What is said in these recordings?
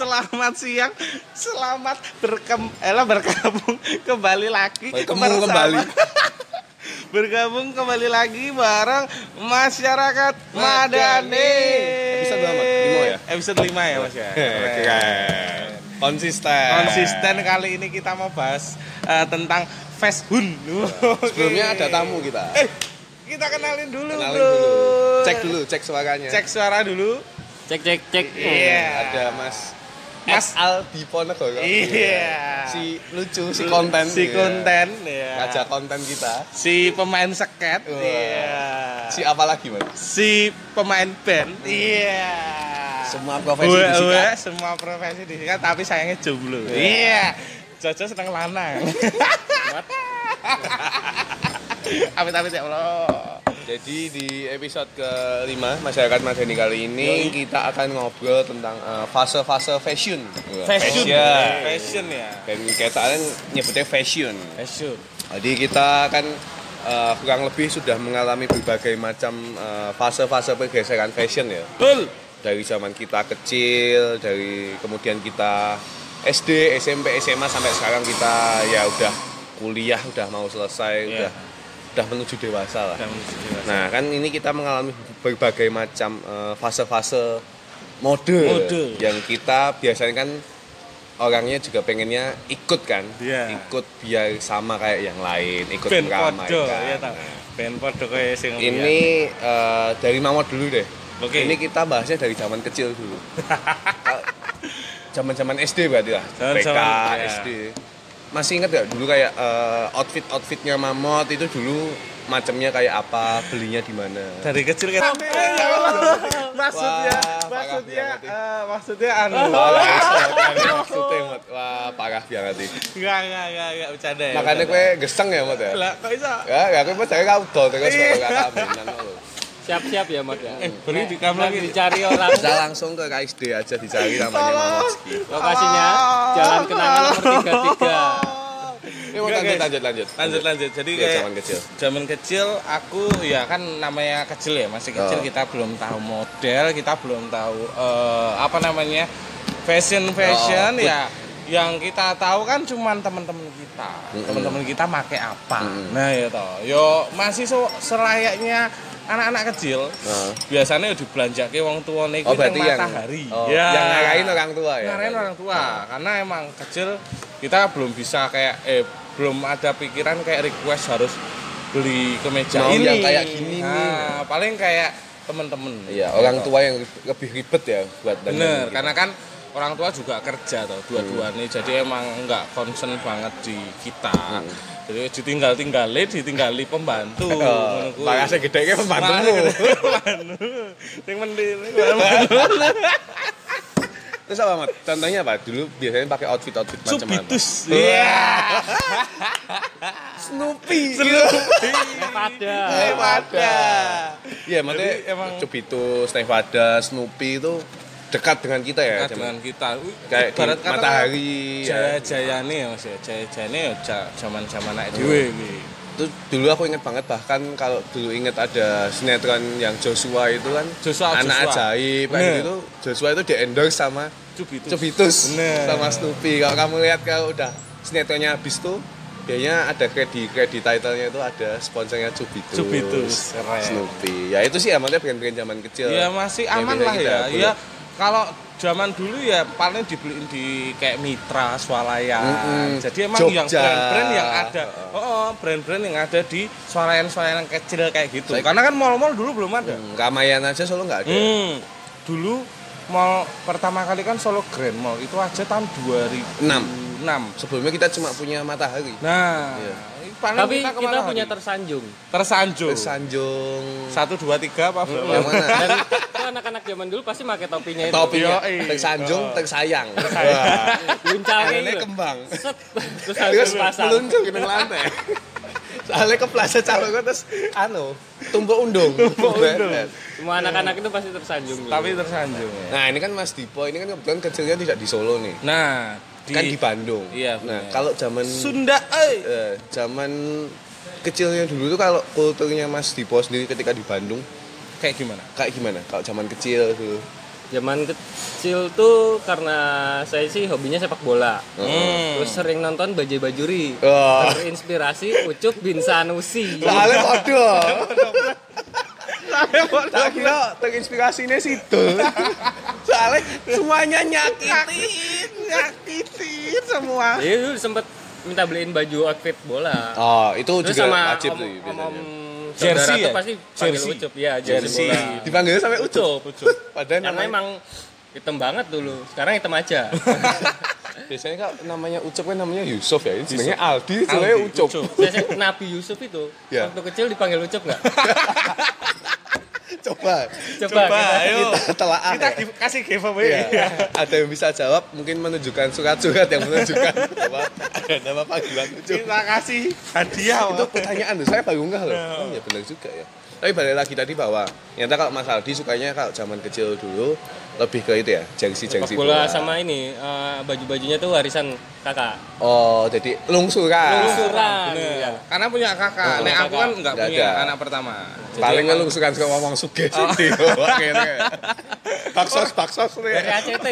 Selamat siang, selamat berkem, elah bergabung kembali lagi. Bersama- kembali. bergabung kembali lagi bareng masyarakat Madani. Episode berapa? Lima ya? Episode 5 ya Mas ya. Keren. Konsisten. Konsisten kali ini kita mau bahas eh, tentang fast hun. Sebelumnya ada tamu kita. Eh, kita kenalin dulu, Kenalin Bro. dulu. Cek dulu, cek suaranya. Cek suara dulu. Cek cek cek. Iya. Ada Mas Mas Mas Aldi Ponegoro. Iya. Si lucu, si konten. si Iya. konten ya. Raja konten kita. si pemain seket iya Si apa lagi, Mas? si pemain band iya Semua profesi disikat. semua profesi disikat tapi sayangnya jomblo Iya. iya Jojo seneng lanang amit amit ya Allah Jadi di episode kelima masyarakat Madani kali ini kita akan ngobrol tentang eh, fase-fase fashion. fashion Ya. fashion ya Dan kita kan nyebutnya fashion. fashion Jadi kita kan eh, kurang lebih sudah mengalami berbagai macam eh, fase-fase pergeseran fashion ya. betul Dari zaman kita kecil, dari kemudian kita SD, SMP, SMA sampai sekarang kita ya udah kuliah, udah mau selesai, Iya. udah udah menuju dewasa lah. Menuju dewasa. Nah, kan ini kita mengalami berbagai macam eh, fase-fase mode, Mode. yang kita biasanya kan orangnya juga pengennya ikut kan, Iya. ikut biar sama kayak yang lain, ikut podo meramaikan. ya tak band podo kayak sing Ini eh, dari Mamot dulu deh. Oke. Ini kita bahasnya dari zaman kecil dulu. Zaman-zaman SD berarti lah. Zaman-zaman, PK, ya. SD. Masih ingat gak dulu kayak eh, outfit-outfitnya Mamot itu dulu macamnya kayak apa, belinya di mana? dari kecil kan maksudnya Wah, maksudnya banget ya. eh, maksudnya anu Wah, maksudnya, maksudnya Mot. Wah, parah banget ini. enggak enggak enggak enggak bercanda ya Makanya gue geseng ya, Mot ya. lah kok bisa Ya, ya gue pas dari outdoor terus Iya. kalau gak kaminan lo. Siap siap ya Mat ya. eh beri di kamar Lagi dicari orang. Bisa langsung ke KSD aja dicari namanya Mamotski. Lokasinya Jalan Kenangan nomor 33. Ini lanjut, guys. lanjut, lanjut. lanjut lanjut jadi Iya, kayak zaman kecil. zaman kecil aku ya kan namanya kecil ya masih kecil Oh. kita belum tahu model kita belum tahu eh, apa namanya fashion fashion Oh, ya yang kita tahu kan cuman teman-teman kita Mm-mm. teman-teman kita make apa Mm-mm. nah ya toh yo masih so, selayaknya anak-anak kecil Nah. biasanya dibelanja ke wong tua nih Oh, yang matahari oh, Ya. yang ngarahin orang tua ya. ngarahin orang tua karena emang kecil kita belum bisa kayak eh belum ada pikiran kayak request harus beli kemeja Mau ini yang kayak gini nih. nah, paling kayak temen-temen Iya, orang tua yang lebih ribet ya buat bener karena kan orang tua juga kerja tuh dua-duanya jadi emang nggak concern banget di kita Hmm. jadi ditinggal tinggali ditinggali pembantu Oh, makanya gede ke pembantumu. Pembantu sing mending. Terus apa, Mat? Contohnya apa? Dulu biasanya pakai outfit-outfit macam apa? Subitus Iya. Snoopy Pada. Nevada Iya, maksudnya emang- Subitus, Nevada, Snoopy itu dekat dengan kita ya. Dekat dengan kita Kayak di kata matahari, jaya ya. jayane ya mas ya jaya jayane ya zaman zaman naik dewe iki. Itu dulu aku inget banget bahkan kalau dulu inget ada sinetron yang Joshua itu kan Joshua, anak Joshua. ajaib kan Bener. gitu. Joshua itu di endorse sama Cubitus Cubitus Bener. sama Snoopy. Kalau kamu lihat kalau udah sinetronnya habis tuh biasanya ada kredit kredit titlenya itu ada sponsornya Cubitus, Cubitus, keren. Snoopy. Ya itu sih amatnya brand-brand zaman kecil. ya masih aman lah ya ya kalau zaman dulu ya paling dibeliin di kayak Mitra, Swalayan. Mm-mm. Jadi emang Jogja. yang brand-brand yang ada, oh, oh, brand-brand yang ada di Swalayan-Swalayan kecil kayak gitu. Saya- Karena kan mall-mall dulu belum ada. Hmm, Ramayan aja solo nggak ada. Hmm, dulu mall pertama kali kan Solo Grand Mall itu aja tahun 2006. Enam. Sebelumnya kita cuma punya matahari. Nah, Iya. Paling Tapi kita, kita punya hari? tersanjung. tersanjung. Sanjung. Satu dua tiga apa? Yang mana? Dan itu anak-anak zaman dulu pasti pakai topinya itu. Topinya tersanjung, Oh. tersayang. Wah. Guncangnya Ini gitu. kembang. Set. Terus langsung pasang. meluncur ke lantai. Soalnya ke plaza calon terus anu, tumpuk undung. Tumpuk undung. Semua anak-anak itu pasti tersanjung. Tapi tersanjung ya. Nah, ini kan Mas Dipo, ini kan kebetulan kecilnya tidak di Solo nih. Nah, Kan di Bandung. Iya, Nah, kalau zaman Sunda, eh. eh, zaman kecilnya dulu tuh kalau kulturnya Mas Dipo sendiri ketika di Bandung Kayak gimana? kayak gimana? Kalau zaman kecil tuh Zaman kecil tuh karena saya sih hobinya sepak bola. Hmm. Terus sering nonton Bajai Bajuri. Wah. Terinspirasi Ucup bin Sanusi. Soalnya waduh. Tak kira terinspirasinya situ. Soalnya semuanya nyakitin, nyakitin semua. Iya dulu sempet minta beliin baju outfit bola. Oh, itu Terus juga sama wajib om, tuh om, biasanya. om Jersey ya? pasti panggil Jersey. Ucup. Ya, jersey, Jersey. bola. Dipanggil sampai ucup. Ucup, Ucup. Padahal Karena emang hitam banget dulu. Sekarang hitam aja. biasanya kan namanya ucup kan namanya Yusuf ya. Ini sebenarnya Aldi, sebenarnya ucup. Ucup. Biasanya Nabi Yusuf itu Ya. waktu kecil dipanggil Ucup nggak? Coba Coba, Coba, kita- ayo. kita telah Kita give- kasih giveaway. Iya. Ada yang bisa jawab, mungkin menunjukkan surat-surat yang menunjukkan bahwa ada nama panggilan ucup. Kita kasih hadiah. itu pertanyaan tuh saya baru nggak loh oh ya benar juga ya tapi balik lagi tadi bahwa ternyata kalau Mas Aldi sukanya kalau zaman kecil dulu lebih ke itu ya Sepak jersey bola sama ini eh, baju-bajunya tuh warisan kakak. oh jadi lungsuran Lungsuran. Iya. Karena punya kakak. Oh, Nek aku kan nggak Nggak punya ada. anak pertama. Jadi paling emang- ngelungsuran sama ngomong suge sih baksos baksos tuh Dari ya ACT.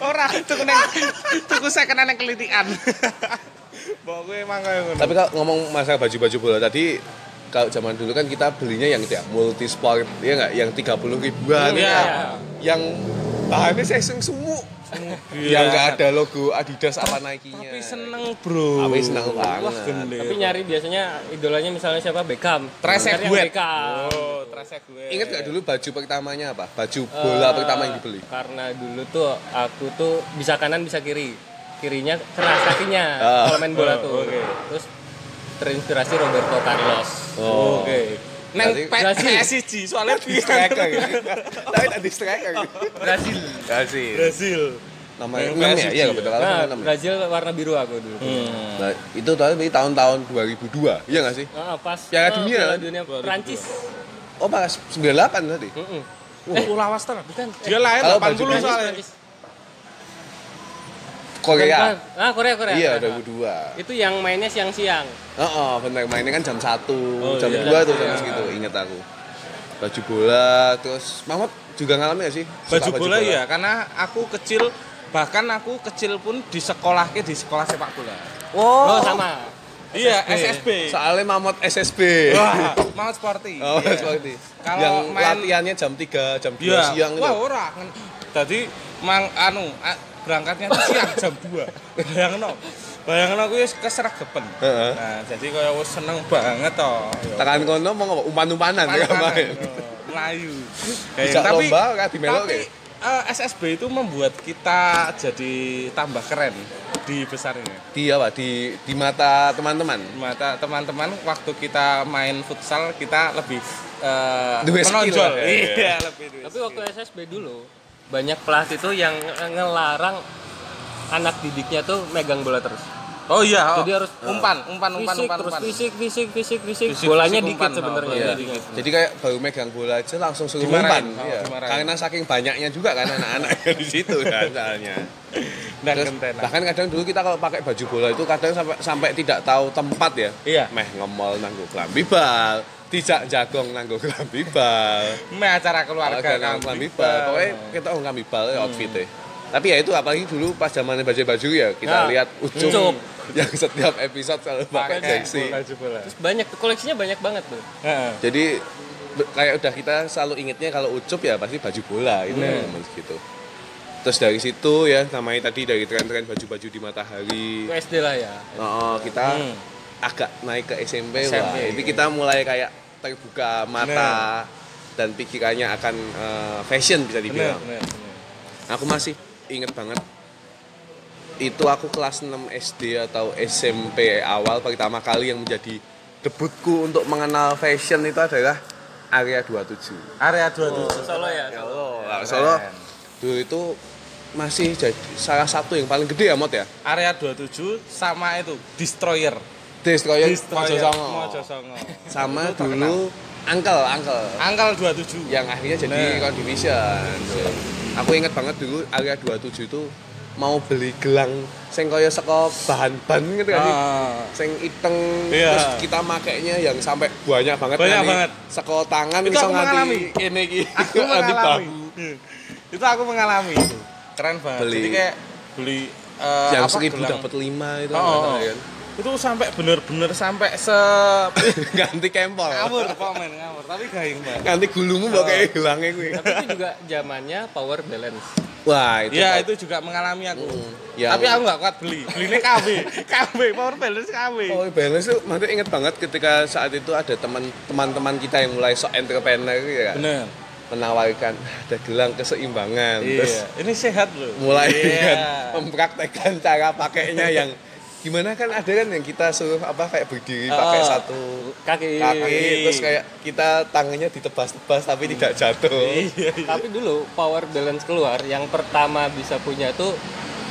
Ora, tuku neng kelitian. Bawa gue emang kayak ngono. tapi kalau ngomong masalah baju-baju bola tadi kalau zaman dulu kan kita belinya yang itu ya multi sport ya nggak yang 30 ribuan Iya. ya. Yang bahannya saya semua Iya. yang nggak ada logo Adidas apa Nike-nya Tapi seneng, Bro. Tapi seneng banget. Tapi nyari biasanya idolanya misalnya siapa Beckham. Tresek gue. Beckham. Oh, tresek gue. Ingat gak dulu baju pertamanya apa? Baju bola Eh, pertama yang dibeli? Karena dulu tuh aku tuh bisa kanan bisa kiri. Kirinya keras kakinya Ah. kalau main bola Oh, tuh. oke. Terus terinspirasi Roberto Carlos. Oh. Oke. Neng Brasil. PSG soalnya Striker gitu. Tapi tadi striker gitu. Brasil. Kasih. Brasil. Namanya Yang 6 ya? Iya, betul Nah, namanya 6. Brazil warna biru aku dulu. Hmm. Nah, itu tapi tahun-tahun 2002. Iya gak sih? Ah, pas Piala Dunia, Piala kan? Dunia 2002. Prancis. Oh, pas 98 tadi. Heeh. Eh, lawas tengah. Bukan. Dia lahir Kalau 80 baju Prancis, soalnya. Korea. Bukan, Ah, Korea, Korea. Iya, Nah, 2002. Itu yang mainnya siang-siang. Heeh, bener mainnya kan jam 1, Oh, jam iya. 2 tuh jam Iya. segitu, inget aku. Baju bola, terus Mahmud juga ngalamin gak sih? Suka Baju bola ya, karena aku kecil bahkan aku kecil pun di sekolah di sekolah sepak bola. Oh, sama. Iya, SSB. SSB. Soalnya Mahmud SSB. Wah, mau sporty. Oh, Iya. seperti. Kalau yang main- latihannya jam 3, jam 2 Iya. siang Wah, itu. ora. Tadi mang anu berangkatnya tuh siang jam 2. Bayangno. Bayangno kuwi wis kesregepen. Heeh. Nah, jadi kaya wis seneng banget to. Tekan kono mau ngomong umpan-umpanan ya main. Melayu. Bisa tapi lomba kan di Melo tapi eh, SSB itu membuat kita jadi tambah keren di besarnya. Di apa? Di di mata teman-teman. mata teman-teman waktu kita main futsal kita lebih eh, skill menonjol lah, ya, iya lebih Tapi skill. waktu SSB dulu banyak pelatih tuh yang nge- ngelarang anak didiknya tuh megang bola terus. oh iya oh. Jadi harus umpan umpan umpan fisik umpan terus umpan fisik fisik fisik fisik. Fisik, Bolanya fisik, dikit umpan. sebenarnya. Oh, Iya. dikit. Jadi kayak baru megang bola aja langsung suruh umpan. Oh, Iya. dimarahin. Karena saking banyaknya juga kan anak-anak di situ kan soalnya. dan Terus bahkan kadang dulu kita kalau pakai baju bola itu kadang sampai sampai tidak tahu tempat ya. Iya. Meh ngemol nanggo klambi bal, tidak jagong nanggo klambi bal. me acara keluarga nang klambi bal. Pokoknya kita oh klambi bal ya outfitnya. Tapi ya itu apalagi dulu pas zamannya baju-baju ya kita Nah, lihat ucup, Ucup. yang setiap episode selalu pakai jersey. baju bola Terus banyak koleksinya banyak banget tuh. Heeh. Jadi kayak udah kita selalu ingetnya kalau ucup ya pasti baju bola itu Hmm. gitu. Terus dari situ ya namanya tadi dari tren-tren baju-baju di matahari. Itu SD lah ya. Oh, kita Hmm. Agak naik ke SMP, SMP. wah. Itu kita mulai kayak terbuka mata dan pikirannya akan eh, fashion bisa bener dibilang. bener bener. Aku masih inget banget itu aku kelas 6 SD atau SMP awal pertama kali yang menjadi debutku untuk mengenal fashion itu adalah area 27. area 27 Solo ya. Oh, Solo dulu itu masih jadi salah satu yang paling gede ya Mot ya. area 27 sama itu destroyer Destroyer Mojosongo. Mojosongo. Sama dulu Angkel, Angkel angkel 27 yang akhirnya jadi Nah. Division. Aku inget banget dulu area 27 itu mau beli gelang sing kaya saka bahan ban gitu kan. Ah. Sing iteng Iya. terus kita makainya yang sampai banyak banget Banyak nganti banget. Saka tangan Itu iso aku mengalami. ini iki aku mengalami bahu. itu aku mengalami itu keren banget Beli- jadi kayak beli eh, yang seribu dapat lima itu Oh, oh. tahu kan itu sampai bener-bener sampai se ganti kempol. Ngawur kok men ngawur. Tapi gaing banget ganti gulumu mbok kayak gelangnya gue. Tapi itu juga zamannya power balance. wah itu ya kok- itu juga mengalami aku. Yang- tapi aku nggak kuat beli. Belinya KB KB power balance KB Oh, balance tuh nanti inget banget ketika saat itu ada teman teman-teman kita yang mulai sok entrepreneur ya. Kan? bener. Menawarkan ada gelang keseimbangan. Terus iya ini sehat loh mulai Iya. dengan mempraktekkan cara pakainya yang gimana kan ada kan yang kita suruh apa kayak berdiri pakai Oh. satu Kaki. kaki terus kayak kita tangannya ditebas-tebas tapi tidak jatuh iya Tapi dulu power balance keluar yang pertama bisa punya tuh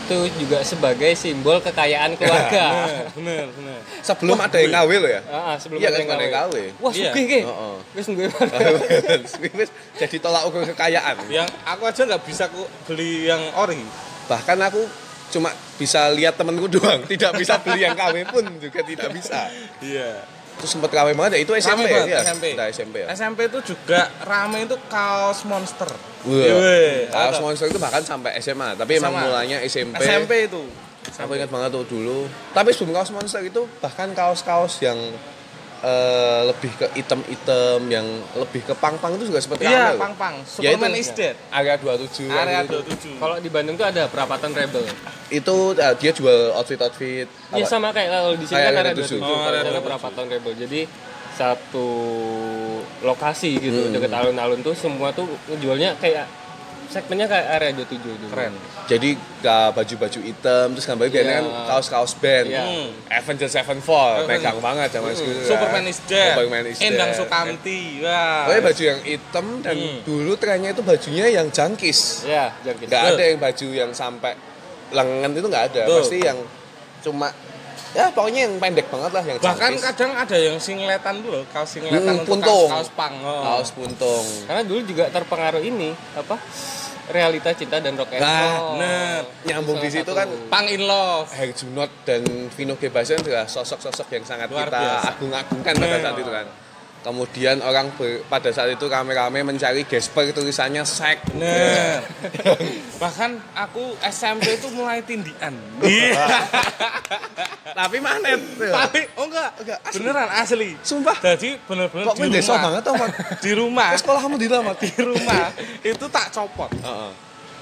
itu juga sebagai simbol kekayaan keluarga. bener bener bener sebelum ada yang ngawil loh ya Ah, ah, sebelum iya ada kan yang ngawil Wah, Iya. sugih ke. Heeh. Wis. Wis jadi tolak ukur kekayaan yang aku aja nggak bisa ku beli yang ori bahkan aku cuma bisa lihat temenku doang tidak bisa beli yang KW pun juga tidak bisa. Iya. Terus sempat KW banget ya itu SMP ya? SMP. Udah SMP ya. SMP itu juga rame itu kaos monster. Wah, Iya, Kaos monster itu bahkan sampai SMA tapi emang SMA. mulanya SMP SMP itu. Aku ingat banget tuh dulu. Tapi sebelum kaos monster itu bahkan kaos-kaos yang eh, lebih ke item-item yang lebih ke pang-pang itu juga seperti iya rame loh. pang pang Ya Superman itu. is dead area 27 area gitu. 27 Kalau di Bandung tuh ada perapatan rebel. itu eh, dia jual outfit-outfit Iya apa- sama kayak kalau di sini kan area ada 27. 27, Oh, area di sana 27. perapatan rebel. Jadi satu lokasi gitu Hmm. deket alun-alun tuh semua tuh ngejualnya kayak segmennya kayak area 27 dulu. keren jadi baju-baju hitam terus gambarnya biasanya Iya. kan kaos-kaos band Iya. Hmm. Avengers Sevenfold Avengers. megang banget zaman segitu kan. Superman is dead Superman is dead. Endang Sukamti wah Pokoknya baju yang hitam dan Hmm. dulu trennya itu bajunya yang jangkis Iya, jangkis. nggak Betul. ada yang baju yang sampai lengan itu nggak ada pasti yang cuma ya pokoknya yang pendek banget lah yang bahkan kadang ada yang singletan dulu kaos singletan Hmm, untuk puntung. kaos, kaos pang oh. kaos puntung Karena dulu juga terpengaruh ini apa? Realita cinta dan rock and Nah, roll. bener. Nyambung di situ kan pang in love Herjunot dan Vino G. Basian adalah sosok-sosok yang sangat Luar kita agung-agungkan pada saat itu kan. Kemudian orang ber- pada saat itu rame-rame mencari gesper tulisannya sek. Bener. Bahkan aku SMP itu mulai tindian. Tapi magnet. Tapi oh enggak, Enggak, asli. beneran asli. Sumpah. Jadi bener-bener Kok di rumah. banget tau, Mak? Di rumah. Terus sekolah kamu di dalam di rumah itu tak copot. Heeh.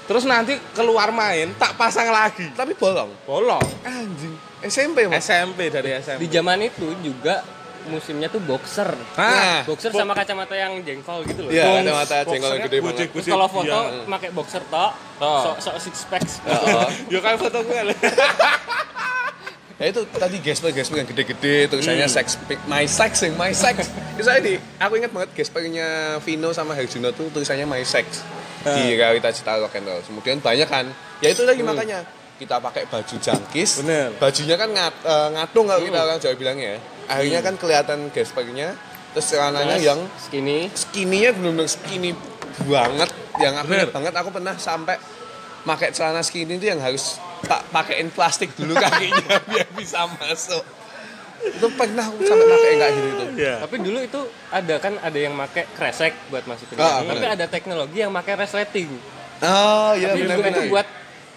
Terus nanti keluar main tak pasang lagi. Tapi bolong. Bolong. Anjing. SMP, Mas. SMP dari SMP. Di zaman itu juga musimnya tuh boxer. Nah, boxer bo- sama kacamata yang jengkol gitu loh. Iya, Box- ada mata jengkol yang gede banget. Terus kalau foto Iya. pakai boxer tok, Tok. sok sok six packs. Heeh. Ya kayak foto gue. Ya itu tadi gesper-gesper yang gede-gede tulisannya sex pic, my sex yang my sex. Itu saya di, aku ingat banget gespernya Vino sama Herjuno tuh tulisannya my sex di realita cita rock and roll. Kemudian banyak kan, ya itu lagi makanya kita pakai baju jangkis, Bener. bajunya kan ngat, eh, ngatung kalau kita orang Jawa bilangnya ya. Akhirnya kan kelihatan gespernya, terus celananya yang skinny. skinny-nya benar-benar skinny banget. Yang aku ingat banget aku pernah sampai pakai celana skinny itu yang harus tak pakein plastik dulu kakinya biar bisa masuk. Itu pernah aku sampai pakai kayak gitu itu. Iya. Tapi dulu itu ada kan ada yang make kresek buat masukin. Ah, Tapi bener. ada teknologi yang make resleting. Oh iya Tapi itu buat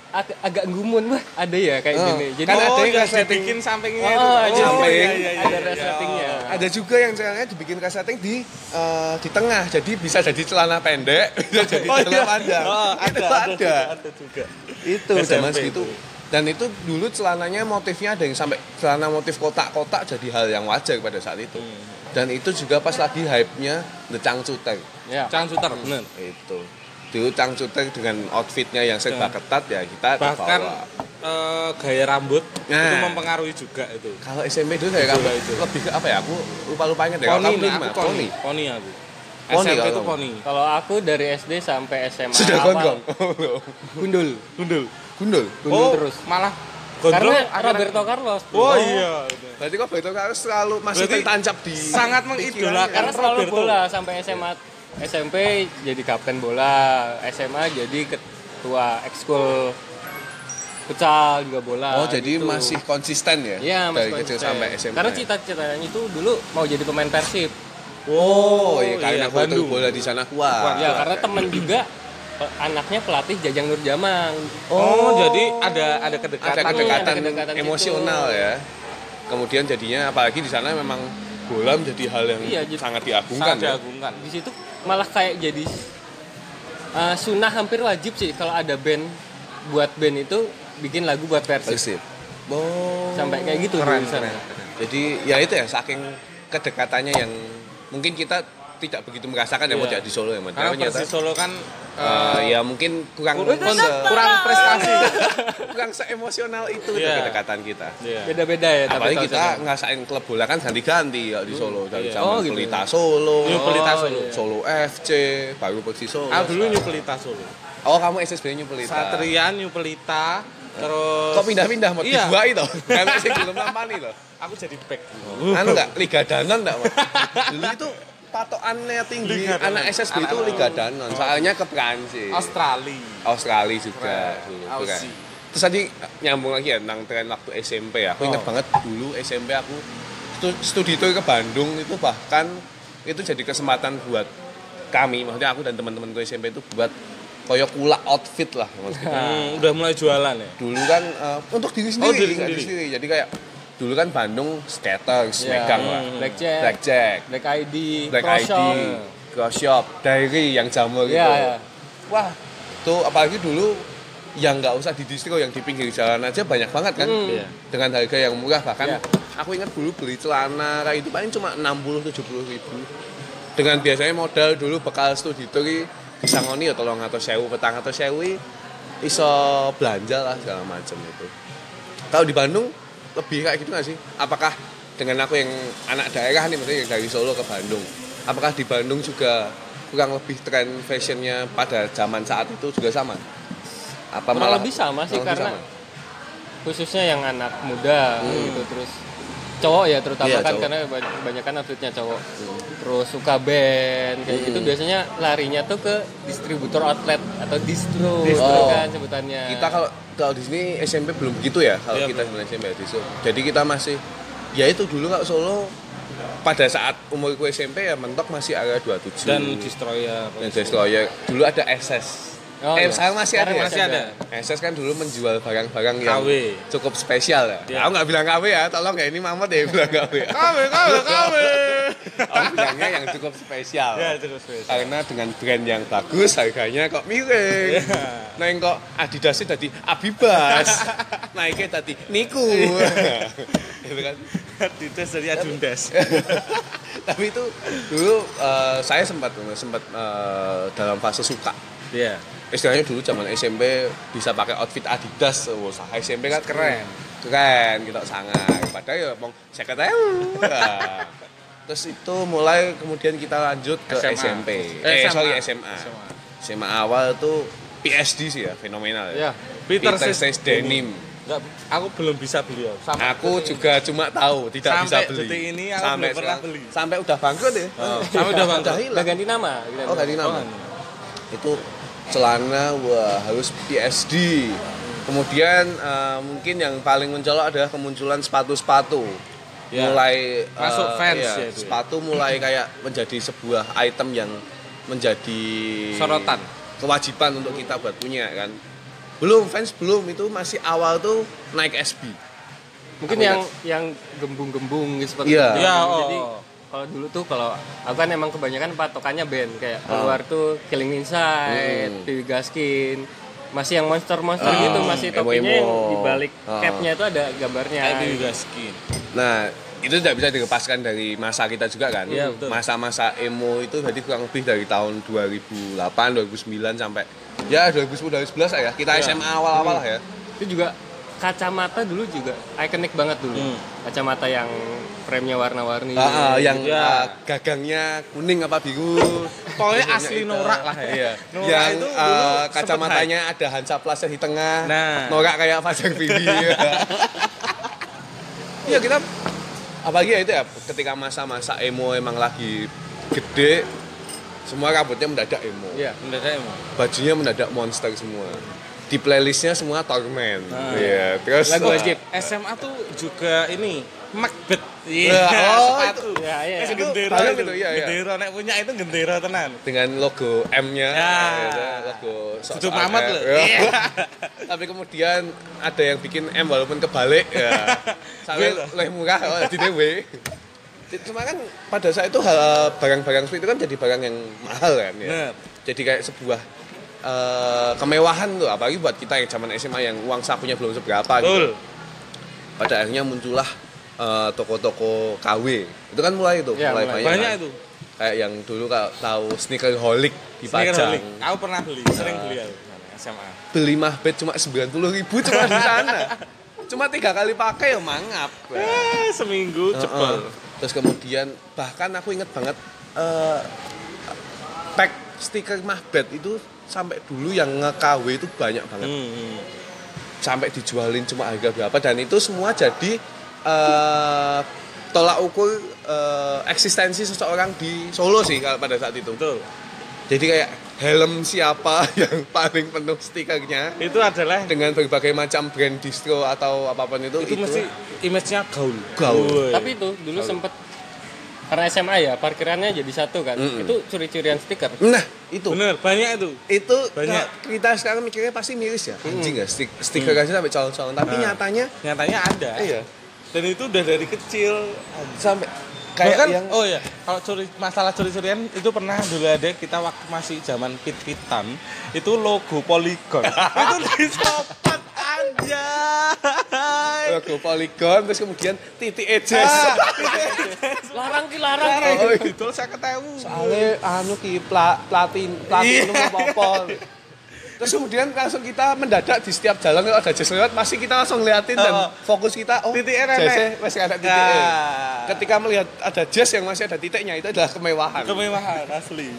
ag- agak gumun wah ada ya kayak Ah. gini. Jadi Kan oh, ada yang dibikin sampingnya Oh, itu. ada samping. iya, iya, iya, ada iya. resletingnya. Ada juga yang celananya dibikin resleting di eh, di tengah, jadi bisa jadi celana pendek, bisa jadi Oh, celana iya. panjang. Oh, itu ada, ada. ada, ada juga. Itu SMP zaman segitu. itu. Dan itu dulu celananya motifnya ada yang sampai celana motif kotak-kotak jadi hal yang wajar pada saat itu. Hmm. Dan itu juga pas lagi hype-nya The Changcuter. Ya. Cang suter, bener. Itu. Dulu Changcuter dengan outfitnya yang serba Ya. ketat ya kita Bahkan eh, gaya rambut Nah. itu mempengaruhi juga itu. Kalau SMP dulu kamu lah itu. lebih ke apa ya? Aku lupa-lupa ingat ya. Kalau Poni, nih, gimana? aku poni. Poni aku. Poni SMP itu poni. Kalau aku dari SD sampai SMA Sudah awal, gondrong. gundul. Gundul. Gundul. Gundul Oh, terus. malah gondrong. Karena akhirnya- Roberto Carlos. bro. Oh iya. Berarti kok Beto harus selalu masih Berarti tertancap di sangat mengidolakan Karena selalu Roberto. bola sampai SMA SMP jadi kapten bola, SMA jadi ketua ekskul futsal juga bola. Oh, jadi gitu. masih konsisten ya? Iya, dari masih kecil konsisten. sampai SMA. Karena cita-citanya itu dulu mau jadi pemain Persib. Oh, iya karena iya, foto Bandung. bola di sana kuat. ya, karena temen juga anaknya pelatih Jajang Nurjamang. Oh, jadi ada ada ada kedekatan. kedekatan, ada kedekatan emosional situ. ya kemudian jadinya apalagi di sana memang bola menjadi hal yang Iya, sangat diagungkan Sangat ya. diagungkan. Di situ malah kayak jadi uh, sunnah hampir wajib sih kalau ada band buat band itu bikin lagu buat Persib. Persib. Oh. Sampai kayak gitu Keren, keren. Jadi ya itu ya saking kedekatannya yang mungkin kita tidak begitu merasakan ya Iya. mau jadi Solo ya. Karena Ternyata, Persis Solo kan eh, ya mungkin kurang kurang, prestasi. kurang seemosional itu Iya. kedekatan kita. Iya. Beda-beda ya tapi Apalagi kita sana. ngerasain klub bola kan ganti-ganti ya di Solo dari iya. zaman Oh, gitu. Pelita Solo, New Pelita Oh, Solo. iya. Solo FC, baru Persis Solo. Ah dulu New Pelita Solo. Oh, kamu SSB New Pelita. Satria New Pelita terus Kok pindah-pindah mau Iya. dibuai toh? Kayak sing belum lampani toh. Aku jadi back. Anu enggak Liga Danon enggak, Mas? Dulu itu patokannya tinggi Liga anak SSB itu Liga Danon, soalnya ke Prancis. Australia. Australia juga keren. Terus tadi nyambung lagi ya tentang tren waktu SMP ya. Aku ingat Oh. banget dulu SMP aku stu- studi tour ke Bandung itu bahkan itu jadi kesempatan buat kami, maksudnya aku dan teman-temanku SMP itu buat koyo kula outfit lah maksudnya. Hmm, udah mulai jualan ya. Dulu kan eh, untuk diri sendiri, Oh, diri nggak sendiri. Jadi kayak dulu kan Bandung skaters, Iya. megang lah. Hmm. Blackjack, Blackjack, Black ID, Black Cross ID, Shop. Cross Shop, Diary yang jamur Iya, gitu. iya. Wah, tuh apalagi dulu yang nggak usah di distro, yang di pinggir jalan aja banyak banget kan. Hmm. Iya. Dengan harga yang murah bahkan Iya. aku ingat dulu beli celana kayak itu paling cuma 60 70 ribu. Dengan biasanya modal dulu bekal studi tour iki bisa ngoni ya tolong atau sewu petang atau sewu iso belanja lah segala macam itu. Kalau di Bandung lebih kayak gitu nggak sih? Apakah dengan aku yang anak daerah nih maksudnya dari Solo ke Bandung, apakah di Bandung juga kurang lebih tren fashionnya pada zaman saat itu juga sama? Apa Kurang lebih sama sih karena sama? khususnya yang anak muda gitu terus cowok ya terutama Hmm. Iya, kan cowok. karena banyak kan outfitnya cowok terus suka band kayak gitu Hmm. biasanya larinya tuh ke distributor outlet atau distro, Distro. gitu kan sebutannya kita kalau kalau di sini SMP belum begitu ya kalau Iya, kita di SMP di Solo. Jadi kita masih ya itu dulu kalau Solo pada saat umurku SMP ya mentok masih area 27 Dan destroyer. dan Destroyer dulu ada SS Oh, eh iya. sekarang masih Sekarang ada ya? masih ada. SS kan dulu menjual barang-barang yang KW. cukup spesial ya. Iya. Aku nggak bilang KW ya, tolong ya ini Mamat ya yang bilang KW. ya. Kawe, kawe, kawe. Aku bilangnya yang cukup spesial. Ya, terus terus. Karena dengan brand yang bagus harganya kok miring. Iya. Neng kok Adidasnya tadi Abibas. Naiknya tadi Niku. gitu kan. Dites dari Adundes. Tapi itu dulu eh, saya sempat sempat eh, dalam fase suka. Iya. Istilahnya dulu zaman SMP bisa pakai outfit Adidas, oh, sah SMP kan Keren. keren kita sangat. Padahal ya mau saya kata Terus itu mulai kemudian kita lanjut ke SMA. SMP. Eh, Eh, SMA. sorry SMA. SMA. SMA awal tuh PSD sih ya, fenomenal ya. ya Peter, Peter Says Denim. Enggak, aku belum bisa beli ya. Sampai Aku juga cuma tahu, tidak Sampai bisa beli. detik ini aku belum pernah beli. Sampai udah bangkrut ya. Oh, sampai udah bangkrut. udah ganti nama gitu. Oh, ganti nama. Oh, itu celana wah harus PSD kemudian eh, mungkin yang paling mencolok adalah kemunculan sepatu-sepatu Ya. mulai Masuk eh, fans iya, ya itu ya. sepatu mulai kayak menjadi sebuah item yang menjadi Sorotan. kewajiban untuk kita buat punya kan belum fans belum itu masih awal tuh naik SB mungkin Aku yang yang gembung-gembung gitu seperti Iya. itu. Iya, jadi oh. Kalau dulu tuh kalau aku kan emang kebanyakan patokannya band kayak Ah. keluar tuh Killing Inside, Hmm. Dewi Gaskin masih yang monster-monster Ah, gitu masih topinya yang dibalik Ah. capnya itu ada gambarnya Kayak juga skin. Nah, itu tidak bisa dilepaskan dari masa kita juga kan. Betul. Masa-masa emo itu berarti kurang lebih dari tahun 2008, 2009 sampai ya 2010, 2011 lah ya. Kita Iya. SMA awal-awal lah ya. itu juga kacamata dulu juga ikonik banget dulu Hmm. kacamata yang frame-nya warna-warni Ah, ah, yang ah, gagangnya kuning apa biru. Pokoknya asli itu. norak lah ya. Iya. Norak yang itu sempet kacamatanya ada Hansa Plus di tengah. Nah. Norak kayak Fajar Bibi. Iya kita apalagi ya itu ya ketika masa-masa emo emang lagi gede semua rambutnya mendadak emo. Iya. Mendadak emang. bajunya mendadak monster semua di playlistnya semua Torment Nah. Iya, terus Lagu uh, wajib. SMA tuh juga ini Macbeth Iya, oh, sepatu. Ya, iya. Eh, Itu gendera itu. itu, iya, iya. Gendera nek punya itu gendera tenan. dengan logo M-nya Ya. gitu, logo sok Mamat loh. Ya. Iya. tapi kemudian ada yang bikin M walaupun kebalik ya sampai lebih murah oh, di W cuma kan pada saat itu hal barang-barang seperti itu kan jadi barang yang mahal kan ya Bener. jadi kayak sebuah eh, kemewahan tuh apalagi buat kita yang zaman SMA yang uang sakunya belum seberapa Betul. gitu pada akhirnya muncullah eh, toko-toko KW itu kan mulai itu Ya, mulai mulai. banyak, Banyak kan. itu. kayak yang dulu kalau tahu sneakerholic di Pajang. Aku pernah beli, sering Nah. beli aku sana, SMA. beli mahbet cuma 90 ribu cuma di sana cuma tiga kali pakai ya mangap Eh, seminggu cepet. Heeh. terus kemudian bahkan aku inget banget eh pack stiker mahbet itu sampai dulu yang nge-KW itu banyak banget Hmm. sampai dijualin cuma harga berapa dan itu semua jadi eh tolak ukur eh, eksistensi seseorang di Solo sih kalau pada saat itu Betul. jadi kayak helm siapa yang paling penuh stikernya Itu adalah dengan berbagai macam brand distro atau apa pun itu itu, mesti image-nya gaul. Gaul. Tapi itu dulu sempet karena SMA ya parkirannya jadi satu kan. Mm-mm. Itu curi-curian stiker. nah itu bener banyak itu. itu Banyak. kalau kita sekarang mikirnya pasti miris ya anjing ya stik stiker aja sampai colong-colong tapi Nah. nyatanya Nyatanya ada. iya Dan itu udah dari kecil. sampai kayak Bahkan, yang oh ya, kalau curi masalah curi-curian itu pernah dulu ada kita waktu masih zaman pit-pitan itu logo Polygon. itu disopet aja. logo polygon terus kemudian titik ejes Ah, Larang ki larang. Oh, iya. Itu saya ketemu. soalnya anu ki pla, platin platinum Iya. terus kemudian langsung kita mendadak di setiap jalan kalau ada jazz lewat masih kita langsung ngeliatin dan Oh. fokus kita oh Titiknya nenek. jazznya masih ada titiknya Nah. ketika melihat ada jazz yang masih ada titiknya itu adalah kemewahan Kemewahan asli.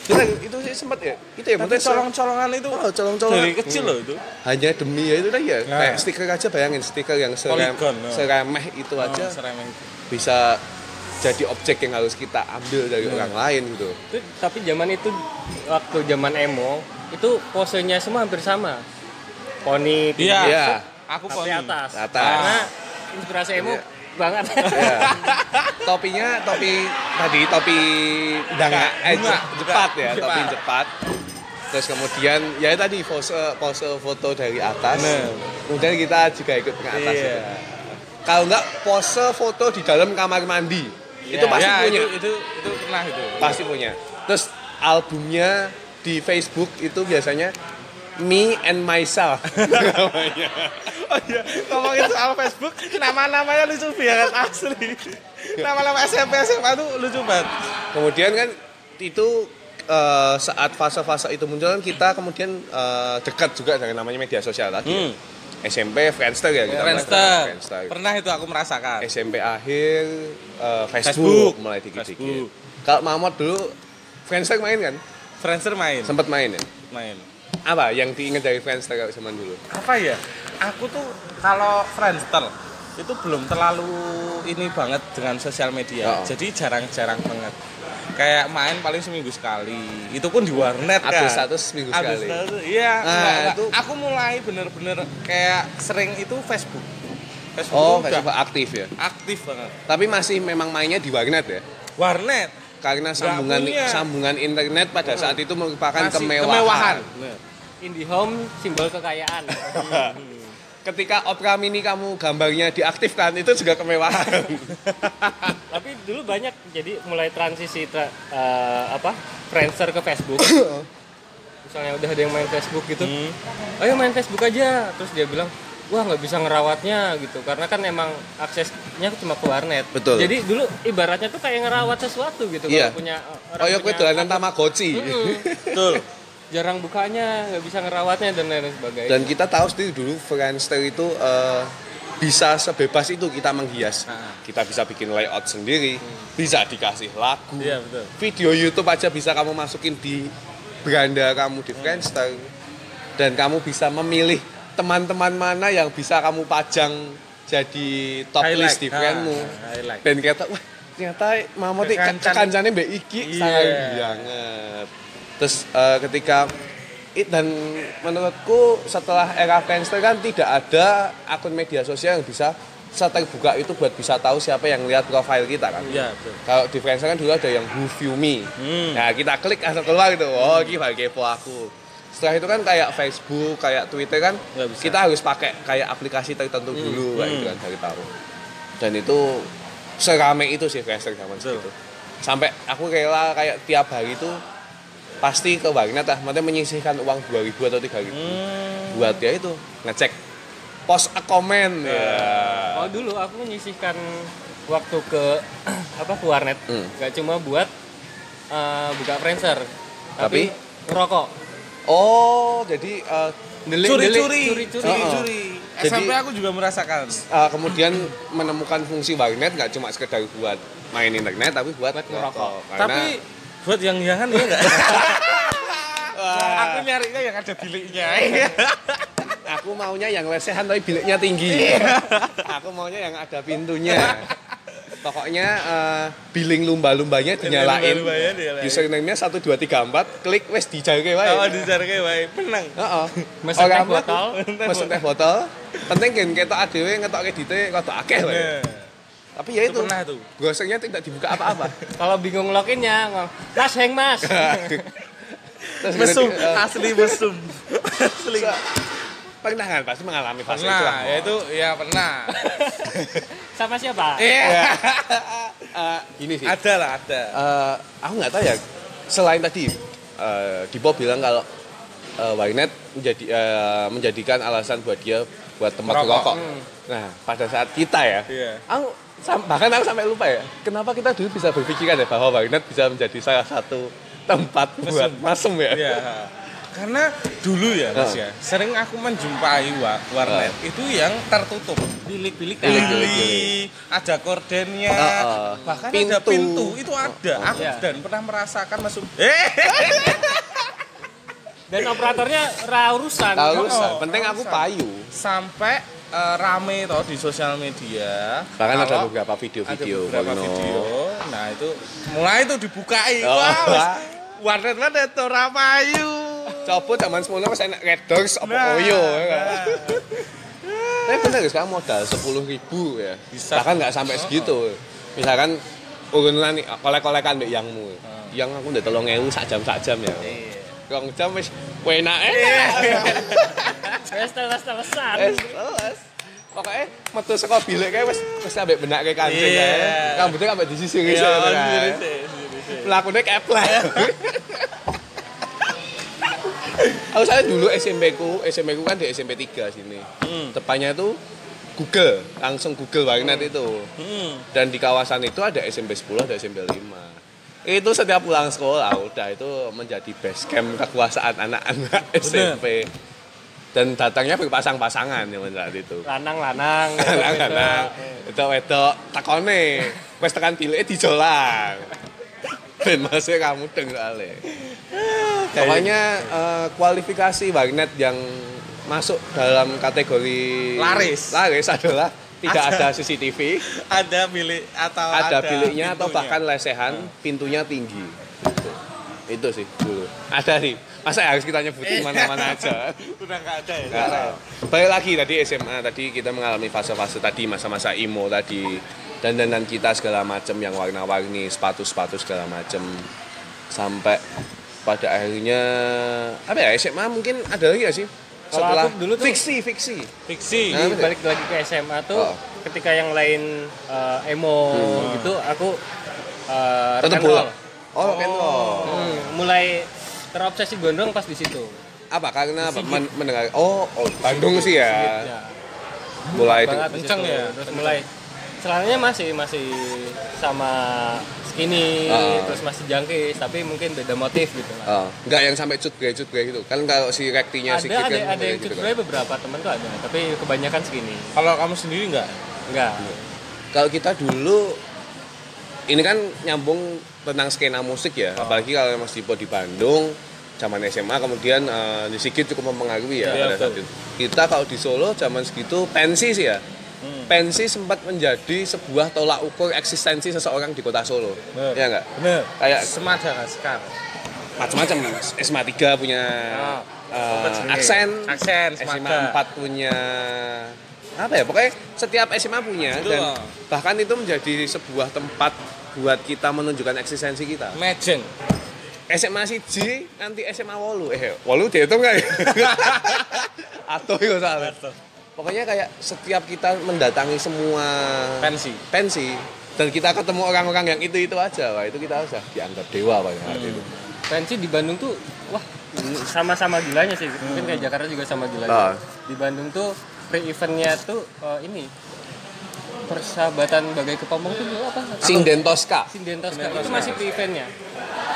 itu, itu sih sempet ya itu ya Tapi colong-colongan itu Oh, colong-colongan. dari kecil loh itu. hanya demi ya itu tadi ya Nah. kayak stiker aja bayangin stiker yang serem, Polygon, oh. seremeh itu Oh, aja seremeng. bisa jadi objek yang harus kita ambil dari orang lain gitu Itu, tapi zaman itu waktu zaman emo itu posenya semua hampir sama. Poni, Iya. Iya. Aku tapi poni. atas. Atas. Karena inspirasi emo Iya. banget. ya. topinya topi tadi topi danga eh, jepat ya Jepat. topi jepat terus kemudian ya tadi pose pose foto dari atas Bener. kemudian kita juga ikut ke atas Iya. gitu. kalau enggak pose foto di dalam kamar mandi itu Ya. pasti ya, punya Itu, itu itu pernah itu. pasti punya terus albumnya di Facebook itu biasanya me and myself namanya Oh iya, ngomongin soal Facebook, nama-namanya lucu banget asli. Nama-nama SMP SMA tuh lucu banget. kemudian kan itu eh, saat fase-fase itu muncul kan kita kemudian eh, dekat juga dengan namanya media sosial tadi Hmm. SMP Friendster ya kita Friendster. Friendster. Pernah itu aku merasakan. SMP akhir eh, Facebook, Facebook. mulai dikit-dikit kalau Mamot dulu Friendster main kan Friendster main. sempat main ya Main. apa yang diingat dari Friendster kalau zaman dulu Apa ya? Aku tuh kalau Friendster itu belum terlalu ini banget dengan sosial media. Oh. Jadi jarang-jarang banget. Kayak main paling seminggu sekali. Itu pun di warnet kan. Update status seminggu Update sekali. status, Iya. Nah, enggak, enggak. itu- Aku mulai bener-bener kayak sering itu Facebook. Facebook oh Facebook aktif ya aktif banget. tapi masih memang mainnya di warnet ya Warnet. Karena sambungan sambungan internet pada saat itu merupakan Masih kemewahan. Bener. IndiHome simbol kekayaan. Ketika Opera Mini kamu gambarnya diaktifkan itu juga kemewahan. Tapi dulu banyak jadi mulai transisi tra- eh, apa? Friendster ke Facebook. Misalnya udah ada yang main Facebook gitu. Hmm. Ayo main Facebook aja. Terus dia bilang, "Wah, nggak bisa ngerawatnya gitu." Karena kan emang aksesnya cuma ke warnet. Betul. Jadi dulu ibaratnya tuh kayak ngerawat sesuatu gitu Iya. kalau punya orang Oh ya kue dolanan. Tamagotchi. Mm-mm. Betul. Jarang bukanya, nggak bisa ngerawatnya dan lain sebagainya. Dan kita tahu sendiri dulu Friendster itu eh, bisa sebebas itu kita menghias. Nah. Kita bisa bikin layout sendiri, bisa dikasih lagu. Iya, betul. Video YouTube aja bisa kamu masukin di beranda kamu di Friendster. Dan kamu bisa memilih teman-teman mana yang bisa kamu pajang jadi top Highlight. list di Ah, friendmu. highlight. Dan kata, wah ternyata Mamot ini Kekancan. kancane Mbak Iki Iya. sangat banget. Terus eh, ketika it, dan menurutku setelah era Friendster kan tidak ada akun media sosial yang bisa seterbuka itu buat bisa tahu siapa yang lihat profile kita kan. Iya, betul. Kalau di Friendster kan dulu ada yang who view me. Hmm. Nah, kita klik langsung keluar gitu. Oh, ini bagai kepo aku. Setelah itu kan kayak Facebook, kayak Twitter kan kita harus pakai kayak aplikasi tertentu dulu kayak gitu kan cari tahu. Dan itu serame itu sih Friendster zaman Betul. segitu. Sampai aku rela kayak tiap hari itu pasti ke warnet lah, maksudnya menyisihkan uang 2000 atau 3000 Hmm. buat ya itu ngecek post a comment ya. Oh dulu aku menyisihkan waktu ke apa ke warnet, Hmm. nggak cuma buat eh, buka Friendster, Tapi? tapi ngerokok. Oh, jadi eh, Delik, Curi-curi, curi-curi. curi-curi. Jadi- SMP aku juga merasakan. uh, kemudian menemukan fungsi warnet nggak cuma sekedar buat main internet tapi buat, Buat ngerokok. Karena Tapi buat yang jangan ya enggak? aku nyarinya yang ada biliknya. aku maunya yang lesehan tapi biliknya tinggi. aku maunya yang ada pintunya. Pokoknya uh, billing lumba-lumbanya dinyalain. Lumba-lumbanya dinyalain. Username-nya 1 2 3 4, klik wes dijarke wae. oh, dijarke wae. Menang. Heeh. Mesen teh botol. Mesen teh botol. Penting kan ketok adewe ngetokke dite rada akeh wae. Tapi ya itu itu. Browsernya tidak dibuka apa-apa. Kalau bingung loginnya, mas hang mas. Mesum, eh, asli mesum. Asli. Pernah kan pasti mengalami fase itu Pernah, lah. ya itu ya pernah. Sama siapa? Iya. Eh, gini sih. Ada lah, ada. Eh, aku nggak tahu ya. Selain tadi eh Dipo bilang kalau eh, Waynet menjadi eh, menjadikan alasan buat dia buat tempat Merokok. rokok. Hmm. Nah, pada saat kita ya, Iya. aku sam- bahkan aku sampai lupa ya, kenapa kita dulu bisa berpikiran ya bahwa Waynet bisa menjadi salah satu tempat buat masem ya. Iya. Karena dulu ya Mas Oh. ya, sering aku menjumpai wa- warnet itu yang tertutup. Bilik-bilik Bilik, bilik. Bilik, ada kordennya, Heeh. bahkan Pintu. ada pintu itu ada. Aku Iya. dan pernah merasakan masuk. Eh, Dan operatornya ra urusan. Tahu, Oh, San. penting aku payu. sampai eh, rame toh di sosial media. Bahkan ada beberapa ada video-video beberapa porno. video. Nah itu mulai itu dibukai. Oh. Wah, warnet warnet tuh ramayu. Coba zaman semula masih enak Red Doors apa Nah, Oyo ya kan? nah. Tapi bener guys, sekarang modal 10 ribu ya. Bisa. Bahkan nggak sampai segitu. Misalkan urunan nih, kolek-kolekan dek yangmu. Yang aku udah tolong ewu sak jam sak jam ya. Iya. Rong jam wis enak eh. Wes teles-telesan. Wis teles. Pokoknya metu saka bilik kae wis wis sampe benak kae kancing Iya. kae. Rambutnya sampe disisir-sisir. Iya, gitu kan. sendiri sih, sendiri sih. Melakukannya keplek. Aku saya dulu SMP ku, SMP ku kan di SMP 3 sini. Hmm. Depannya itu Google, langsung Google Warnet itu. Hmm. Dan di kawasan itu ada SMP 10, ada SMP 5. Itu setiap pulang sekolah udah itu menjadi base camp kekuasaan anak-anak SMP. Dan datangnya berpasang-pasangan ya saat itu. Lanang-lanang. Anak-anak, itu wedok takone, wis tekan bilik dijolang. Ben masih kamu deng soalnya. Pokoknya eh, kualifikasi warnet yang masuk dalam kategori Laris. laris adalah tidak Ada. ada CCTV, Ada bilik atau ada, biliknya atau pintunya. bahkan lesehan, pintunya tinggi. Gitu. Itu sih dulu. Ada nih. Masa harus kita nyebutin mana-mana aja. udah nggak ada ya. Tahu. Balik lagi tadi SMA tadi kita mengalami fase-fase tadi masa-masa emo tadi dandanan kita segala macam yang warna-warni sepatu-sepatu segala macam sampai pada akhirnya apa ya SMA mungkin ada lagi gak sih? Setelah aku dulu tuh- fiksi fiksi. Fiksi. Nah, Jadi balik lagi ke SMA tuh Oh. ketika yang lain eh, emo gitu aku eh, tetap bola? oh rock and roll. Hmm, mulai terobsesi gondrong pas di situ. apa karena apa? Men- mendengar oh, oh Bandung sih ya. Ya. mulai kenceng ya, Terus mulai celananya masih masih sama skinny, Ah. terus masih jangkis, tapi mungkin beda motif gitu lah. nggak yang sampai cut cut gitu kan kalau si rektinya ada si ada kan ada yang gitu cut kan. beberapa temen tuh ada, tapi kebanyakan skinny. Kalau kamu sendiri nggak? Enggak. kalau kita dulu ini kan nyambung tentang skena musik ya Oh. apalagi kalau Mas Dipo di Bandung zaman SMA kemudian eh, di Sigit cukup mempengaruhi ya Iya, pada saat itu kita kalau di Solo zaman segitu pensi sih ya. Pensi sempat menjadi sebuah tolak ukur eksistensi seseorang di kota Solo Bener. ya enggak Bener. Kayak- semada sekarang. macam-macam SMA 3 punya Oh, eh, jenenge? aksen Aksen, SMA Semada. 4 punya apa ya pokoknya setiap SMA punya Betul. dan bahkan itu menjadi sebuah tempat buat kita menunjukkan eksistensi kita Mejeng. SMA siji nanti SMA wolu eh wolu dihitung nggak ya atau itu salah pokoknya kayak setiap kita mendatangi semua Pensi. pensi dan kita ketemu orang-orang yang itu itu aja wah itu kita harus dianggap dewa pada saat itu Pensi di Bandung tuh wah sama-sama gilanya sih. Mungkin kayak Jakarta juga sama gilanya. Di Bandung tuh pre-eventnya tuh eh, ini persahabatan bagai kepompong tuh dulu apa? Sinden Tosca Sinden Tosca. Itu masih pre-eventnya.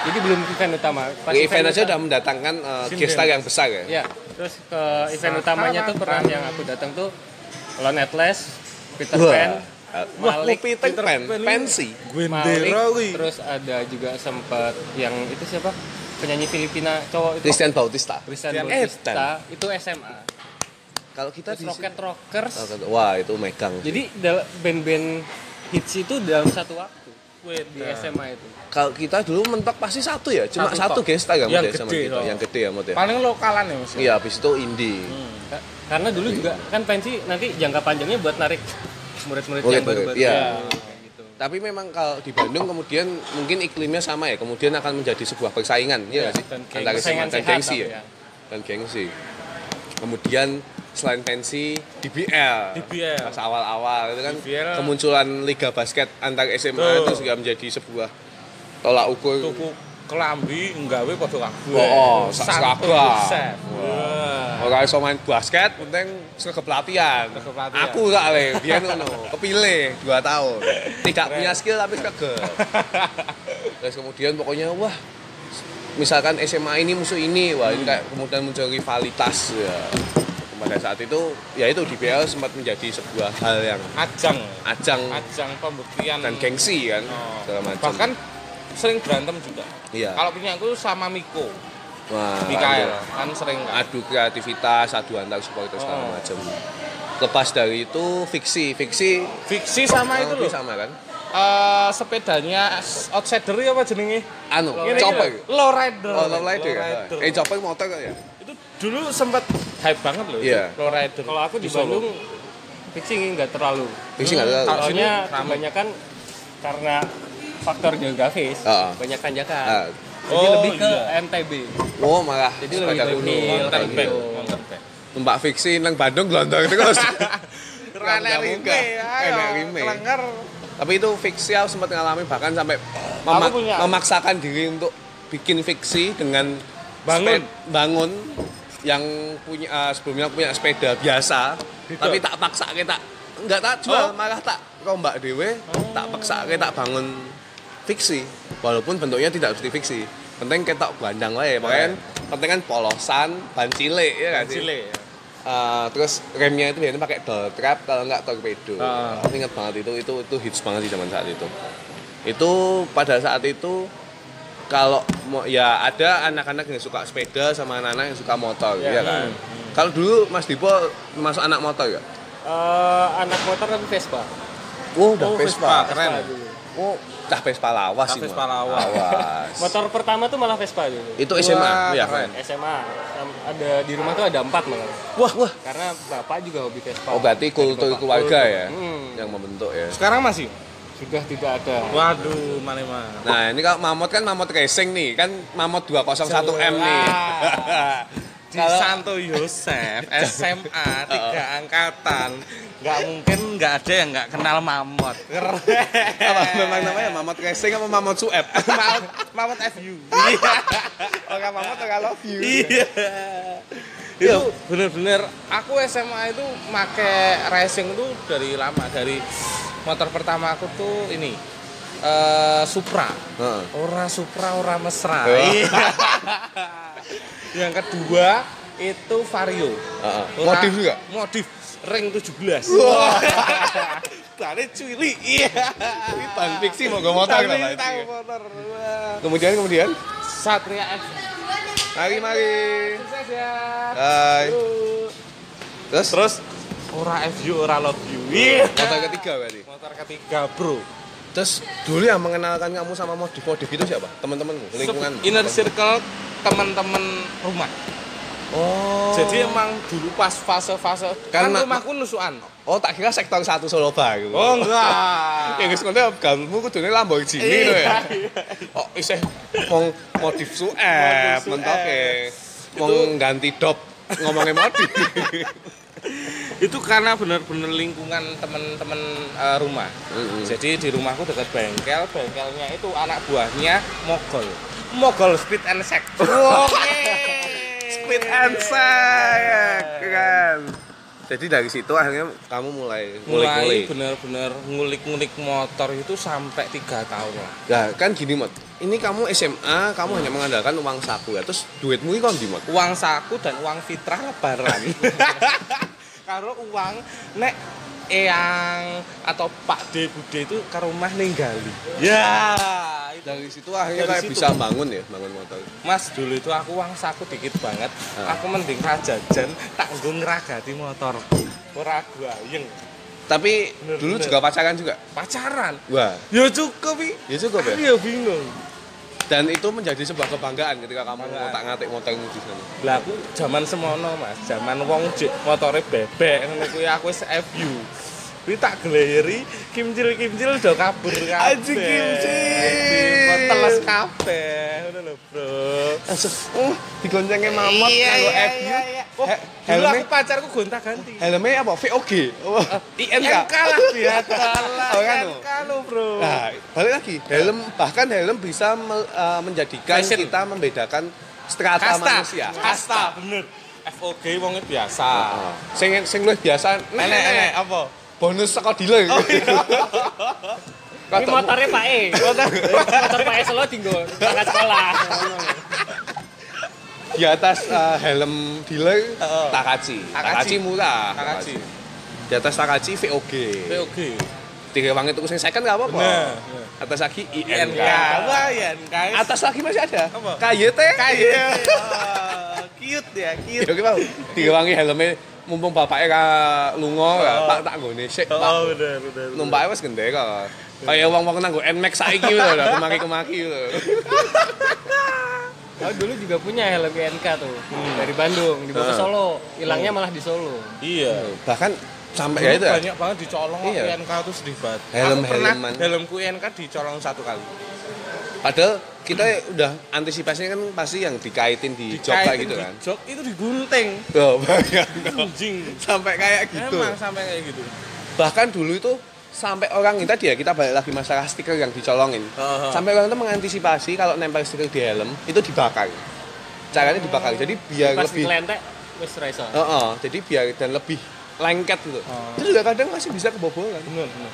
Jadi belum event utama. Pas event aja uta- udah mendatangkan uh, Sinden. gestar yang besar ya Ya, terus ke event utamanya tuh pernah yang aku datang tuh Lon Atlas, Peter Pan, Wah, Malik, Peter Peter Pan, pensi. Malik, terus ada juga sempat yang itu siapa? Penyanyi Filipina cowok itu Christian Bautista. Christian Christian Bautista itu SMA. Kalau kita di Rocket Rockers. Wah, itu megang. Jadi band-band hits itu dalam satu waktu di SMA itu. Kalau kita dulu mentok pasti satu ya, cuma Satu satu, gestar ya, Yang ya, sama gede kita. loh. Yang gede ya, Mut ya. Paling lokalan ya mas. Iya, habis itu indie. Ka- Karena dulu juga kan pensi nanti jangka panjangnya buat narik murid-murid yang baru-baru. iya. Gitu. Tapi memang kalau di Bandung kemudian mungkin iklimnya sama ya, kemudian akan menjadi sebuah persaingan, ya nggak sih? dan Antara persaingan SMA dan gengsi ya. ya. Dan gengsi. Kemudian selain pensi DBL. DBL. Pas awal-awal itu kan DBL. kemunculan liga basket antar SMA Betul. itu juga menjadi sebuah tolak ukur. Tuku kelambi nggawe padha kabeh. Oh, sak seragam. set. Wah. Orang iso main basket, penting sregep pelatihan. Sregep pelatihan. Aku tak le, biyen ngono, kepilih 2 tahun. Tidak punya skill tapi sregep. Terus kemudian pokoknya wah misalkan SMA ini musuh ini, wah ini kayak kemudian muncul rivalitas ya. Pada saat itu ya itu di BL sempat menjadi sebuah hal yang Ajang. ajang Ajang pembuktian dan gengsi kan Oh. segala macam. Bahkan sering berantem juga. iya. Kalau punya aku sama Miko, Wah, Mikael kan sering kan. adu kreativitas, adu antar supporter segala Oh. macam. Lepas dari itu fiksi, fiksi Fiksi sama itu loh. sama kan? Eh, sepedanya outsider ya apa jenenge? Anu, chopper. lho, Lowrider. Oh, lowrider. Lowrider. Eh, chopper motor kan ya? Itu dulu sempat hype banget loh itu Lowrider. Kalau aku di Solo. Bandung fiksi nggak terlalu. Fiksi nggak. Kalau sini Soalnya kebanyakan karena faktor geografis, Ah. banyak tanjakan. Ah. Jadi Oh, lebih ke iya. MTB. Oh, malah Jadi lebih mountain bike, gitu. mountain bike. Numpak fiksi nang Bandung gelondong terus. Rene Nggak rime. Enek rime. Tapi itu fiksi aku sempat ngalami bahkan sampai memak- punya. memaksakan diri untuk bikin fiksi dengan Bangun. bangun yang punya eh, sebelumnya punya sepeda biasa tapi tak paksa kita enggak tak jual Oh. malah tak rombak dewe tak paksa kita bangun fiksi walaupun bentuknya tidak seperti fiksi penting ketok bandang lah ya pokoknya penting kan polosan ban cilik ya kan sih Cile. Uh, terus remnya itu biasanya pakai doll trap kalau nggak torpedo. Aku ingat banget itu, itu itu hits banget di zaman saat itu. Itu pada saat itu kalau mau ya ada anak-anak yang suka sepeda sama anak-anak yang suka motor, Ya, ya kan. hmm, Kalau dulu Mas Dipo masuk anak motor ya? Eh, anak motor tapi Vespa. Oh, udah Oh, Vespa. Vespa, keren. Vespa dulu. Oh, dah Vespa lawas sih. Vespa lawas. Lawas. Motor pertama tuh malah Vespa dulu. itu Wah, SMA, ya keren. kan? SMA ada di rumah tuh ada empat malah. Wah, wah. Karena bapak juga hobi Vespa. Oh, berarti kultur keluarga ya Hmm. yang membentuk ya. Sekarang masih? Sudah tidak ada. Waduh, mana mana. Nah ini kalau mamot kan mamot racing nih kan mamot 201M nih. Di Santo Yosef SMA tiga angkatan nggak mungkin nggak ada yang nggak kenal mamot keren apa memang namanya mamot racing apa mamot suep? mamot mamot FU Orang mamot orang love you. iya itu bener-bener aku SMA itu make racing itu dari lama dari motor pertama aku tuh ini eh, Supra Heeh. ora Supra ora mesra. Iya. yang kedua itu Vario Heeh. Ora- Modif juga? modif ring 17 Wah. Tadi cuili iya Ini ban fiksi mau gue motor tahu motor. Kemudian kemudian Satria F mari mari. sukses ya Hai. Terus terus ora FU ora love you iya motor ketiga berarti. motor ketiga bro Terus dulu yang mengenalkan kamu sama modif modif itu siapa? Teman-temanmu, lingkungan. inner circle teman-teman rumah Oh. jadi emang dulu pas fase-fase kan Karena- rumahku nusukan Oh, tak kira sektor satu Solo Baru. Oh enggak. Ya wis ngono galmu kudune Lamborghini lho ya. Oh, isih wong modif suep Modif suep. mentoke. Wong ganti dop ngomongnya modif. itu karena benar-benar lingkungan teman-teman eh, rumah. Mm-mm. Jadi di rumahku dekat bengkel, bengkelnya itu anak buahnya mogol. Mogol speed and sack. Oke. Speed and sack kan. Jadi dari situ akhirnya kamu mulai mulai ngulik-ngulik. benar-benar ngulik-ngulik motor itu sampai tiga tahun lah. Nah, kan gini, Mot. Ini kamu SMA, kamu hanya mengandalkan uang saku ya. Terus duitmu itu kan di Mot? Uang saku dan uang fitrah lebaran. Kalau uang nek eyang atau Pak D Bude itu ke rumah ninggali. Ya, itu. Dari situ akhirnya Dari kayak situ. bisa bangun ya, bangun motor. Mas dulu itu aku uang saku dikit banget. Ah. Aku mending rajajan tak nggo ngeragati motor. Ora gayeng. Tapi Bener, dulu bener. juga pacaran juga. Pacaran. Wah, Ya cukup ya cukup ya. Ya bingung. Dan itu menjadi sebuah kebanggaan ketika kamu ngotak ngatik motormu di sana. Lah aku zaman semono Mas, zaman wong jek motore bebek ngono kuwi aku wis FU. Kuwi tak geleri kimcil-kimcil do kabur kabeh. Anjing, kimcil. Teles kabeh ngono lho, Bro. Langsung, oh, digoncengnya mamot kanggo FU. Oh, He- dulu helmnya- aku pacarku gonta-ganti. Helmnya apa? VOG. Oh. INK lah biasa lah. Oh, kan, lu, Bro. Nah, balik lagi. Helm bahkan helm bisa eh, menjadikan kita membedakan strata manusia. kasta, bener. FOG wongnya biasa. Oh. Sing sing luwih biasa Enek enek apa? Bonus saka dealer. Ini motornya Pak E. Motor, motor Pak E selo tinggal berangkat sekolah. di atas eh, helm dealer Heeh. Takachi. Takachi. Takachi murah. Takachi. Di atas Takachi VOG. VOG. Tiga wangi itu sing second enggak apa-apa. Bener. Atas lagi INK. INK. Wah, INK. Atas lagi masih ada. Apa? KYT. Kaya. Oh, cute ya, cute. Ya gimana? Tiga wangi helmnya mumpung bapaknya ka lunga, Oh. Pak tak nggone sik, Pak. Oh, bener, bener. bener. Numpaknya wis gede kok. Kayak wong-wong nanggo Nmax saiki lho, lho, kemaki-kemaki lho. Aku dulu juga punya helm INK tuh dari Bandung dibawa ke Ah. Solo. Hilangnya malah di Solo. Iya. Bahkan sampai ya itu ya. banyak banget dicolong Iya. INK tuh sedih banget. Helm- helman. helmku INK dicolong satu kali. Padahal kita udah antisipasinya kan pasti yang dikaitin di jok kayak Dikaitin gitu kan. Jok itu digunting. Oh. Anjing. sampai kayak gitu. Emang sampai kayak gitu. Bahkan dulu itu sampai orang ini tadi ya kita balik lagi masalah stiker yang dicolongin. Heeh. Sampai orang itu mengantisipasi kalau nempel stiker di helm itu dibakar. Caranya dibakar. Jadi biar Pas lebih ngelentek wis iso. Heeh, jadi biar dan lebih lengket gitu. Oh. Itu juga kadang masih bisa kebobolan. Bener, bener.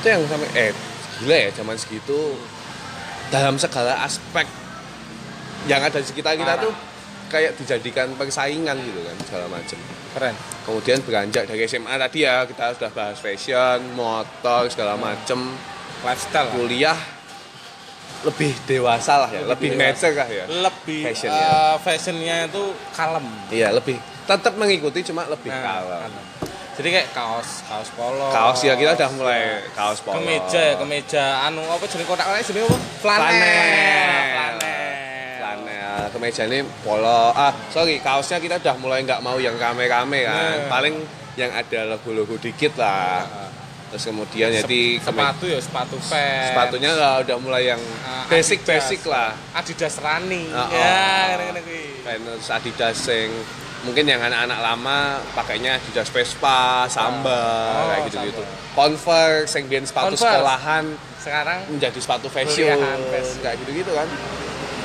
Itu yang sampai eh gila ya zaman segitu dalam segala aspek yang ada di sekitar kita Parah. tuh kayak dijadikan persaingan gitu kan segala macam. Keren. Kemudian beranjak dari SMA tadi ya kita sudah bahas fashion, motor segala macam, Lifestyle. kuliah lebih dewasa lah ya, lebih, Lebih mature lah ya. Lebih Fashion, eh, ya. fashionnya itu kalem. Iya, lebih tetap mengikuti cuma lebih Nah, kalem. kalem. Jadi kayak kaos, kaos polo. Kaos ya kita udah mulai kaos polo. kemeja ya, kemeja anu apa jenis kotak kotak jenis apa? Flanel. Flanel. Flanel. Kemeja ini polo. Ah, sorry, kaosnya kita udah mulai nggak mau yang rame-rame kan. Nah. Paling yang ada logo-logo dikit lah. Terus kemudian jadi Sep- sepatu ya sepatu pants. sepatunya lah udah mulai yang Ah, basic-basic Adidas. lah. Adidas Running. Ah, ya, oh. kena-kena kuwi. Terus Adidas yang mungkin yang anak-anak lama pakainya Adidas Vespa, Samba, Oh, kayak gitu-gitu. Converse yang biar sepatu Converse. sekolahan Sekarang menjadi sepatu fashion fashion. kayak gitu-gitu kan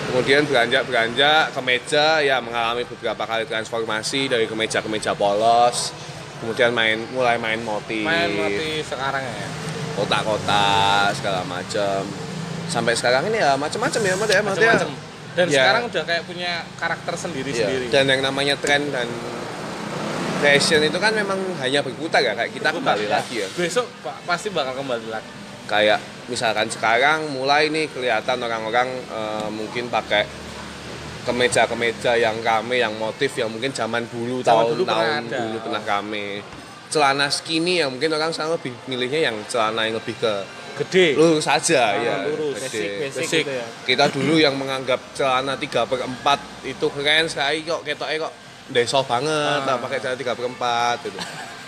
kemudian beranjak beranjak kemeja ya mengalami beberapa kali transformasi dari kemeja kemeja polos kemudian main mulai main motif main mati sekarang ya. kotak-kotak segala macam sampai sekarang ini ya macam-macam ya Mat, ya maksudnya Macam-macam. Dan Ya. sekarang udah kayak punya karakter Iya, sendiri-sendiri. dan yang namanya tren dan fashion itu kan memang hanya berputar ya kayak kita kembali Ya, lagi ya Besok pa- pasti bakal kembali lagi. kayak misalkan sekarang mulai nih kelihatan orang-orang eh, mungkin pakai kemeja-kemeja yang rame yang motif yang mungkin zaman dulu Zaman dulu tahun-tahun pernah dulu pernah rame celana skinny yang mungkin orang sekarang lebih milihnya yang celana yang lebih ke Gede. lurus saja ya lurus. gede. Basic, basic, Basic. gitu ya. kita dulu yang menganggap celana 3 per 4 itu keren sekali kok ketoknya kok deso banget Ah. lah pakai celana 3 per 4 gitu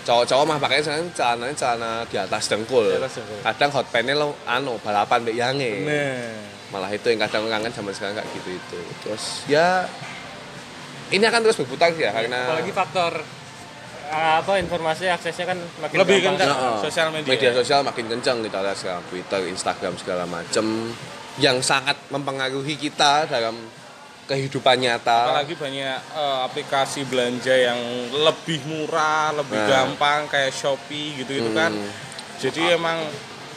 cowok-cowok mah pakai sekarang celananya celana di atas dengkul. Di atas dengkul. Kadang hot pants lo anu balapan mbek yange. Nah. Malah itu yang kadang kangen zaman sekarang kayak gitu itu. Terus ya ini akan terus berputar sih ya karena apalagi faktor apa informasi aksesnya kan makin Lebih gampang. kencang. Heeh. Sosial media. Media sosial makin kencang kita lihat sekarang Twitter, Instagram segala macem yang sangat mempengaruhi kita dalam kehidupan nyata. apalagi banyak eh, aplikasi belanja yang lebih murah, lebih Nah. gampang kayak Shopee gitu-gitu kan. Hmm. Jadi emang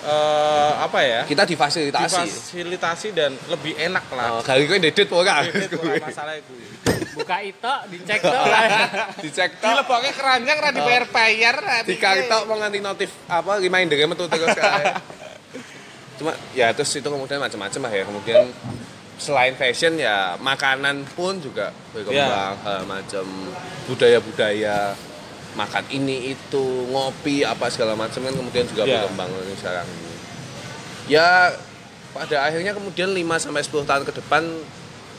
eh, apa ya? Kita difasilitasi. Difasilitasi dan lebih enak lah. Oh, kali gue dedit. Itu bukan masalah itu. buka itu dicek tuh Dicek tok. Dileboknya keranjang ra dibayar bayar. ra Dikali tok mau nganti notif apa reminder metu terus kae. Cuma ya terus itu kemudian macam-macam lah ya. Kemudian selain fashion ya makanan pun juga berkembang hal macam budaya-budaya makan ini itu ngopi apa segala macam kan kemudian juga Ya. berkembang ini sekarang ini. Ya pada akhirnya kemudian 5 sampai 10 tahun ke depan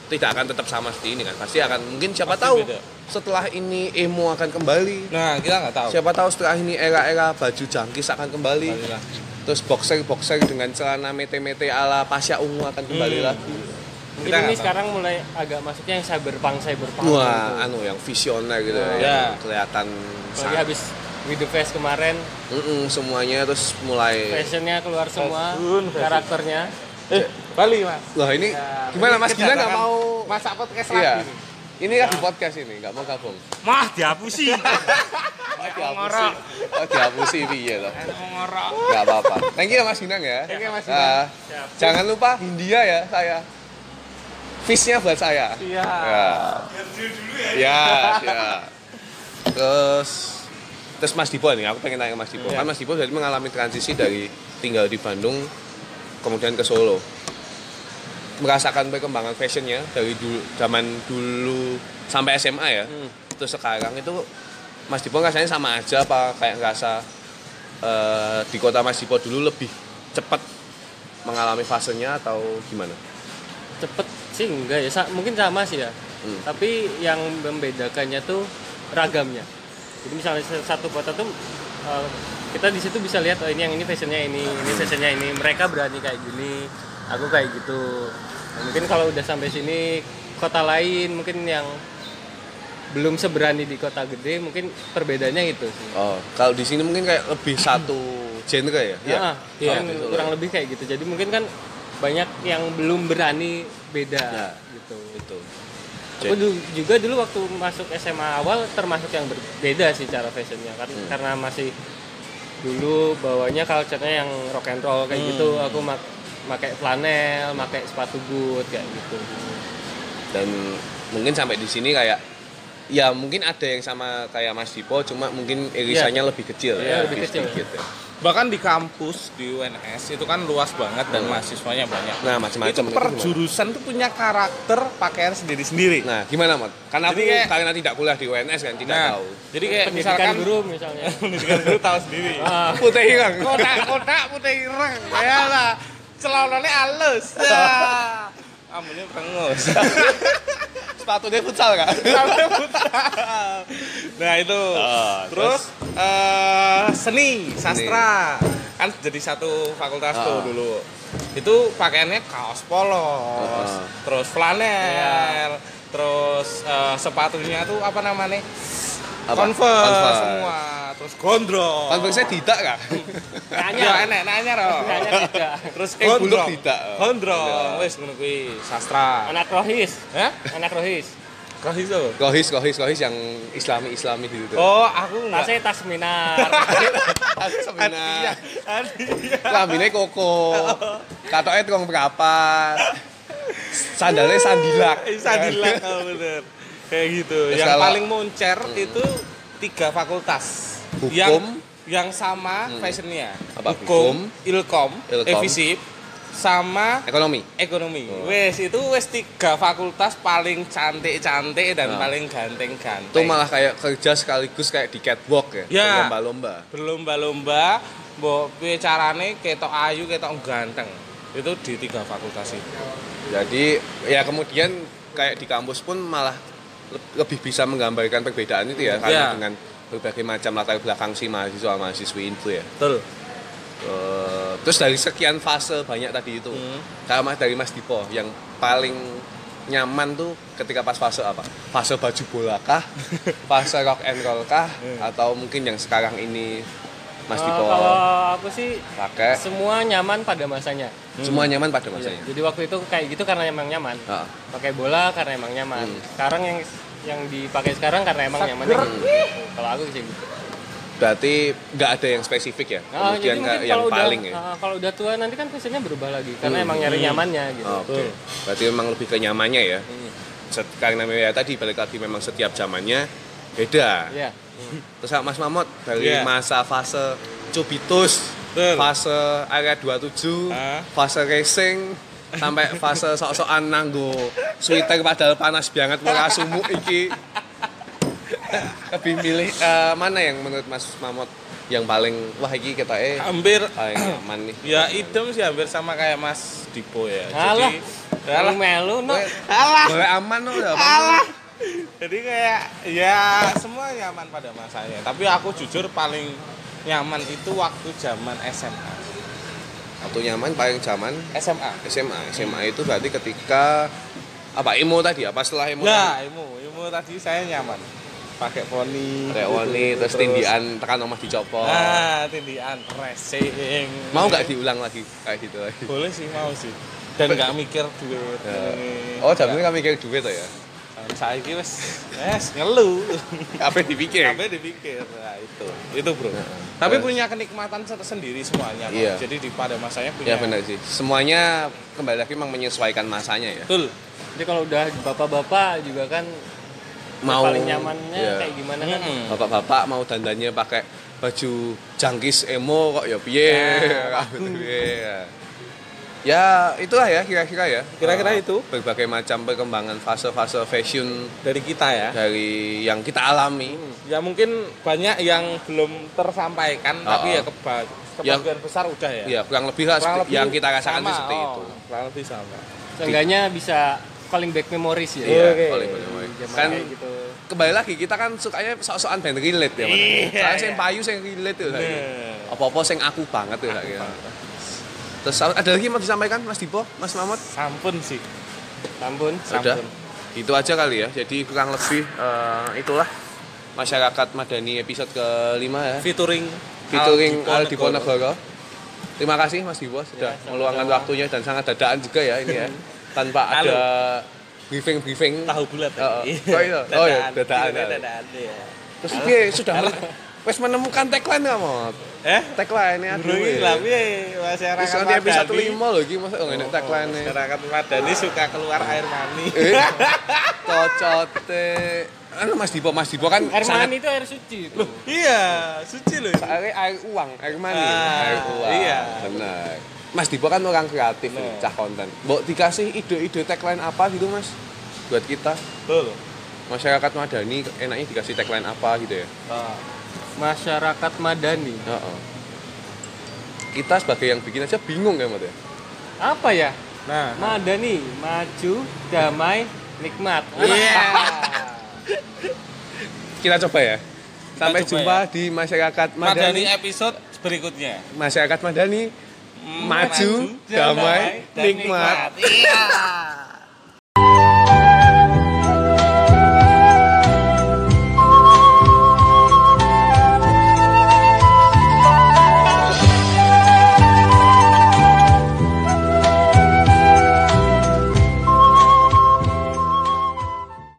tidak akan tetap sama seperti ini kan. Pasti akan mungkin siapa Pasti tahu beda. setelah ini emo akan kembali. Nah, kita nggak tahu. Siapa tahu setelah ini era-era baju jangkis akan kembali. Kembali lah. Terus boxer-boxer dengan celana mete-mete ala Pasya Ungu akan kembali Hmm. lagi. Mungkin Kita ini sekarang mulai agak masuknya yang cyberpunk cyberpunk Wah, gitu. anu yang visioner gitu Nah, ya. ya. yang kelihatan apalagi sangat- habis with the face kemarin Mm-mm, semuanya terus mulai fashionnya keluar semua Fashion, fashion. karakternya Eh, Bali, Mas. Wah, ini Ya, gimana ini Mas Gila nggak mau masak podcast Iya. lagi nih. Ini kan di podcast ini, nggak mau gabung. Mah dihapusi. Dihapusi. Oh, dihapusi piye loh. Ngorok. Nggak apa-apa. Thank you ya Mas Ginang ya. Thank you, Mas Ah, Siap. jangan lupa Hindia ya saya. Fishnya buat saya. Iya. Ya. Ya, ya. Terus terus Mas Dipo nih, aku pengen tanya ke Mas Dipo. Iya. Kan Mas Dipo jadi mengalami transisi dari tinggal di Bandung kemudian ke Solo. Merasakan perkembangan fashionnya dari dulu zaman dulu sampai SMA ya. Hmm. Terus sekarang itu Mas Dipo rasanya sama aja apa kayak ngerasa eh, di kota Mas Dipo dulu lebih cepat mengalami fasenya atau gimana? cepet sih enggak ya. Sa- mungkin sama sih ya. Hmm. tapi yang membedakannya tuh ragamnya. Jadi misalnya satu kota tuh eh, kita di situ bisa lihat oh ini yang ini fashionnya ini ini fashionnya ini. Mereka berani kayak gini aku kayak gitu. Nah, mungkin kalau udah sampai sini kota lain mungkin yang belum seberani di kota gede mungkin perbedaannya itu sih. Oh, kalau di sini mungkin kayak lebih satu genre ya? Kan betul. kurang lebih kayak gitu. Jadi mungkin kan banyak yang belum berani beda Ya. gitu Itu. Aku juga dulu waktu masuk SMA awal termasuk yang berbeda sih cara fashionnya kan Hmm. karena masih dulu bawanya culture-nya yang rock and roll kayak Hmm. gitu aku mak pakai flanel, pakai sepatu boot kayak gitu. Dan mungkin sampai di sini kayak ya mungkin ada yang sama kayak Mas Dipo cuma mungkin irisannya lebih kecil Iya, ya, lebih kecil. sedikit ya. Bahkan di kampus di UNS itu kan luas banget dan Hmm. mahasiswanya banyak. Nah, macam-macam Itu itu per gimana? jurusan tuh punya karakter pakaian sendiri-sendiri. Nah, gimana, Mat? Karena aku Jadi kayak- karena tidak kuliah di UNS kan tidak Nah, tahu. jadi kayak Pendidikan misalkan guru misalnya. pendidikan guru tahu sendiri. Ah, Putih ireng. Kotak-kotak putih ireng. Ya lah. Celananya halus. Ya. Ambulnya perengus. Sepatunya futsal kan? Futsal. nah itu Ah, terus eh, seni sastra kan jadi satu fakultas tuh Ah. dulu itu pakaiannya kaos polos Ah. terus flanel terus eh, sepatunya tuh apa namanya Apa? Converse, Converse. semua terus gondrong Converse tidak kan? Nanya. ya enak nanya roh Kayaknya tidak. terus Eh, gondrong tidak. gondrong wis ngono kuwi sastra Anak rohis, Hah? anak rohis. kok iso Rohis, rohis, rohis yang islami islami gitu. tuh. oh aku enggak Tasnya tas seminar. Seminar. Hadiah. Lambine koko. Katoknya tukang berapa? Sandalnya sandilak. Sadilak oh, bener. Kayak gitu. Terus yang kalau- paling moncer itu tiga fakultas. Hukum. Yang yang sama Hmm. fashionnya. Apa? Hukum, Hukum, Ilkom, Ilkom. Evisip, sama Ekonomi. ekonomi. Oh. Wes itu wes tiga fakultas paling cantik-cantik dan Nah. paling ganteng-ganteng. Itu malah kayak kerja sekaligus kayak di catwalk ya. Ya. Lomba-lomba. berlomba-lomba, mbok piye carane ketok ayu, ketok ganteng. Itu di tiga fakultas itu. Jadi ya kemudian kayak di kampus pun malah lebih bisa menggambarkan perbedaan itu ya karena Ya. dengan berbagai macam latar belakang si mahasiswa mahasiswi itu ya. Betul. Eh, terus dari sekian fase banyak tadi itu, Hmm. kalau mas dari Mas Dipo yang paling nyaman tuh ketika pas fase apa? Fase baju bola kah? fase rock and roll kah? Atau mungkin yang sekarang ini Mas Eh, Dipo kalau aku sih pakai? semua nyaman pada masanya. Semua nyaman pada Iya, masanya. Jadi waktu itu kayak gitu karena emang nyaman. Ah. Pakai bola karena emang nyaman. Hmm. Sekarang yang yang dipakai sekarang karena emang nyamannya gitu. Kalau aku sih gitu. Berarti nggak ada yang spesifik ya? Nah, Kemudian jadi yang kalau udah paling ya? ah, kalau udah tua nanti kan fashionnya berubah lagi karena Hmm. emang nyari nyamannya gitu. Oh, Oke. Berarti memang lebih ke nyamannya ya. Hmm. Set- Karena ya tadi balik lagi memang setiap zamannya beda. Iya. Terus Mas Mamot dari Iya. masa fase Cubitus, Betul. fase area 27, Ah. fase racing sampai fase sok-sokan nanggo sweater padahal panas banget murah sumuk iki. Lebih milih eh, mana yang menurut Mas Mamot yang paling wah iki kita eh Hampir paling aman nih. ya idem sih hampir sama kayak Mas Dipo ya. Alah. Jadi alah. Melu no. Boleh aman loh udah aman. Jadi kayak ya semua nyaman pada masanya. Tapi aku jujur paling nyaman itu waktu zaman SMA. Waktu nyaman paling zaman SMA. SMA. SMA itu berarti ketika apa emo tadi apa setelah emo Ya, ilmu, ilmu tadi saya nyaman. Pakai poni. Kayak woni terus tindian tekan omah dicopot. Ah, tindian racing. Mau nggak diulang lagi kayak gitu lagi? Boleh sih, mau sih. Dan nggak mikir duit. Ya. Ini. Oh, jamnya kan mikir duit ya? Saya kira wes, wes ngeluh. Apa yang dipikir? Sampai dipikir. Nah, itu. Itu, Bro. Tapi punya kenikmatan sendiri semuanya. Iya. Jadi di pada masanya punya. Ya benar sih. Semuanya kembali lagi memang menyesuaikan masanya ya. Betul. Jadi kalau udah bapak-bapak juga kan Mau paling nyamannya Iya. kayak gimana kan? Bapak-bapak mau dandannya pakai baju jangkis emo kok ya piye? Ah. Ya, itulah ya kira-kira ya. Kira-kira Eh, itu. berbagai macam perkembangan fase-fase fashion Dari kita ya. dari yang kita alami. Ya mungkin banyak yang belum tersampaikan, Oh, tapi ya oh. keba Yang- kebagian besar udah ya. Ya, kurang lebih lah Kurang lebih yang kita rasakan sama, sih seperti oh, itu. Kurang lebih sama. Seenggaknya bisa calling back memories ya. Iya, Oke. paling bener. Zaman Kan gitu. kembali lagi kita kan sukanya sok-sokan band relate ya. Iya, Soalnya iya. payu sing relate tuh saya. Nah. Apa-apa sing aku banget tuh saya. Terus ada lagi mau disampaikan Mas Dipo, Mas Mamot? Sampun sih. Sampun. Sudah. Itu aja kali ya. Jadi kurang lebih eh, itulah masyarakat madani episode kelima ya. Featuring Featuring Aldi Aldi Ponegoro. Ponegoro. Terima kasih Mas Dipo sudah Ya, meluangkan waktunya dan sangat dadaan juga ya ini ya. Tanpa Halo. ada briefing-briefing. Tahu bulat Oh, oh. Oh, iya. Oh, iya, dadaan. Dadaan, dadaan, iya. Terus piye sudah wes menemukan tagline nggak mau? Eh? Tagline Bro ini lah piye masyarakat Terus nanti episode Madani. lima loh, gini masa oh, ini tagline. Masyarakat Madani suka keluar air mani. Eh, cocote. Anu Mas Dipo, Mas Dipo kan Air sangat mani itu air suci itu. iya, suci loh. ini. air, uang, air mani, Ah, air uang. iya. Benar. Mas Dipo kan orang kreatif nih, cah konten. Mbok dikasih ide-ide tagline apa gitu Mas? Buat kita Betul. masyarakat Madani enaknya dikasih tagline apa gitu ya? Nah, Masyarakat Madani. Heeh. Kita sebagai yang bikin aja bingung ya, Mat ya. Apa ya? Nah, Madani, maju, damai, nikmat. iya. Kita coba ya. Sampai coba jumpa ya. di masyarakat Madani Madani. episode berikutnya. Masyarakat Madani maju, damai, dan nikmat. Iya.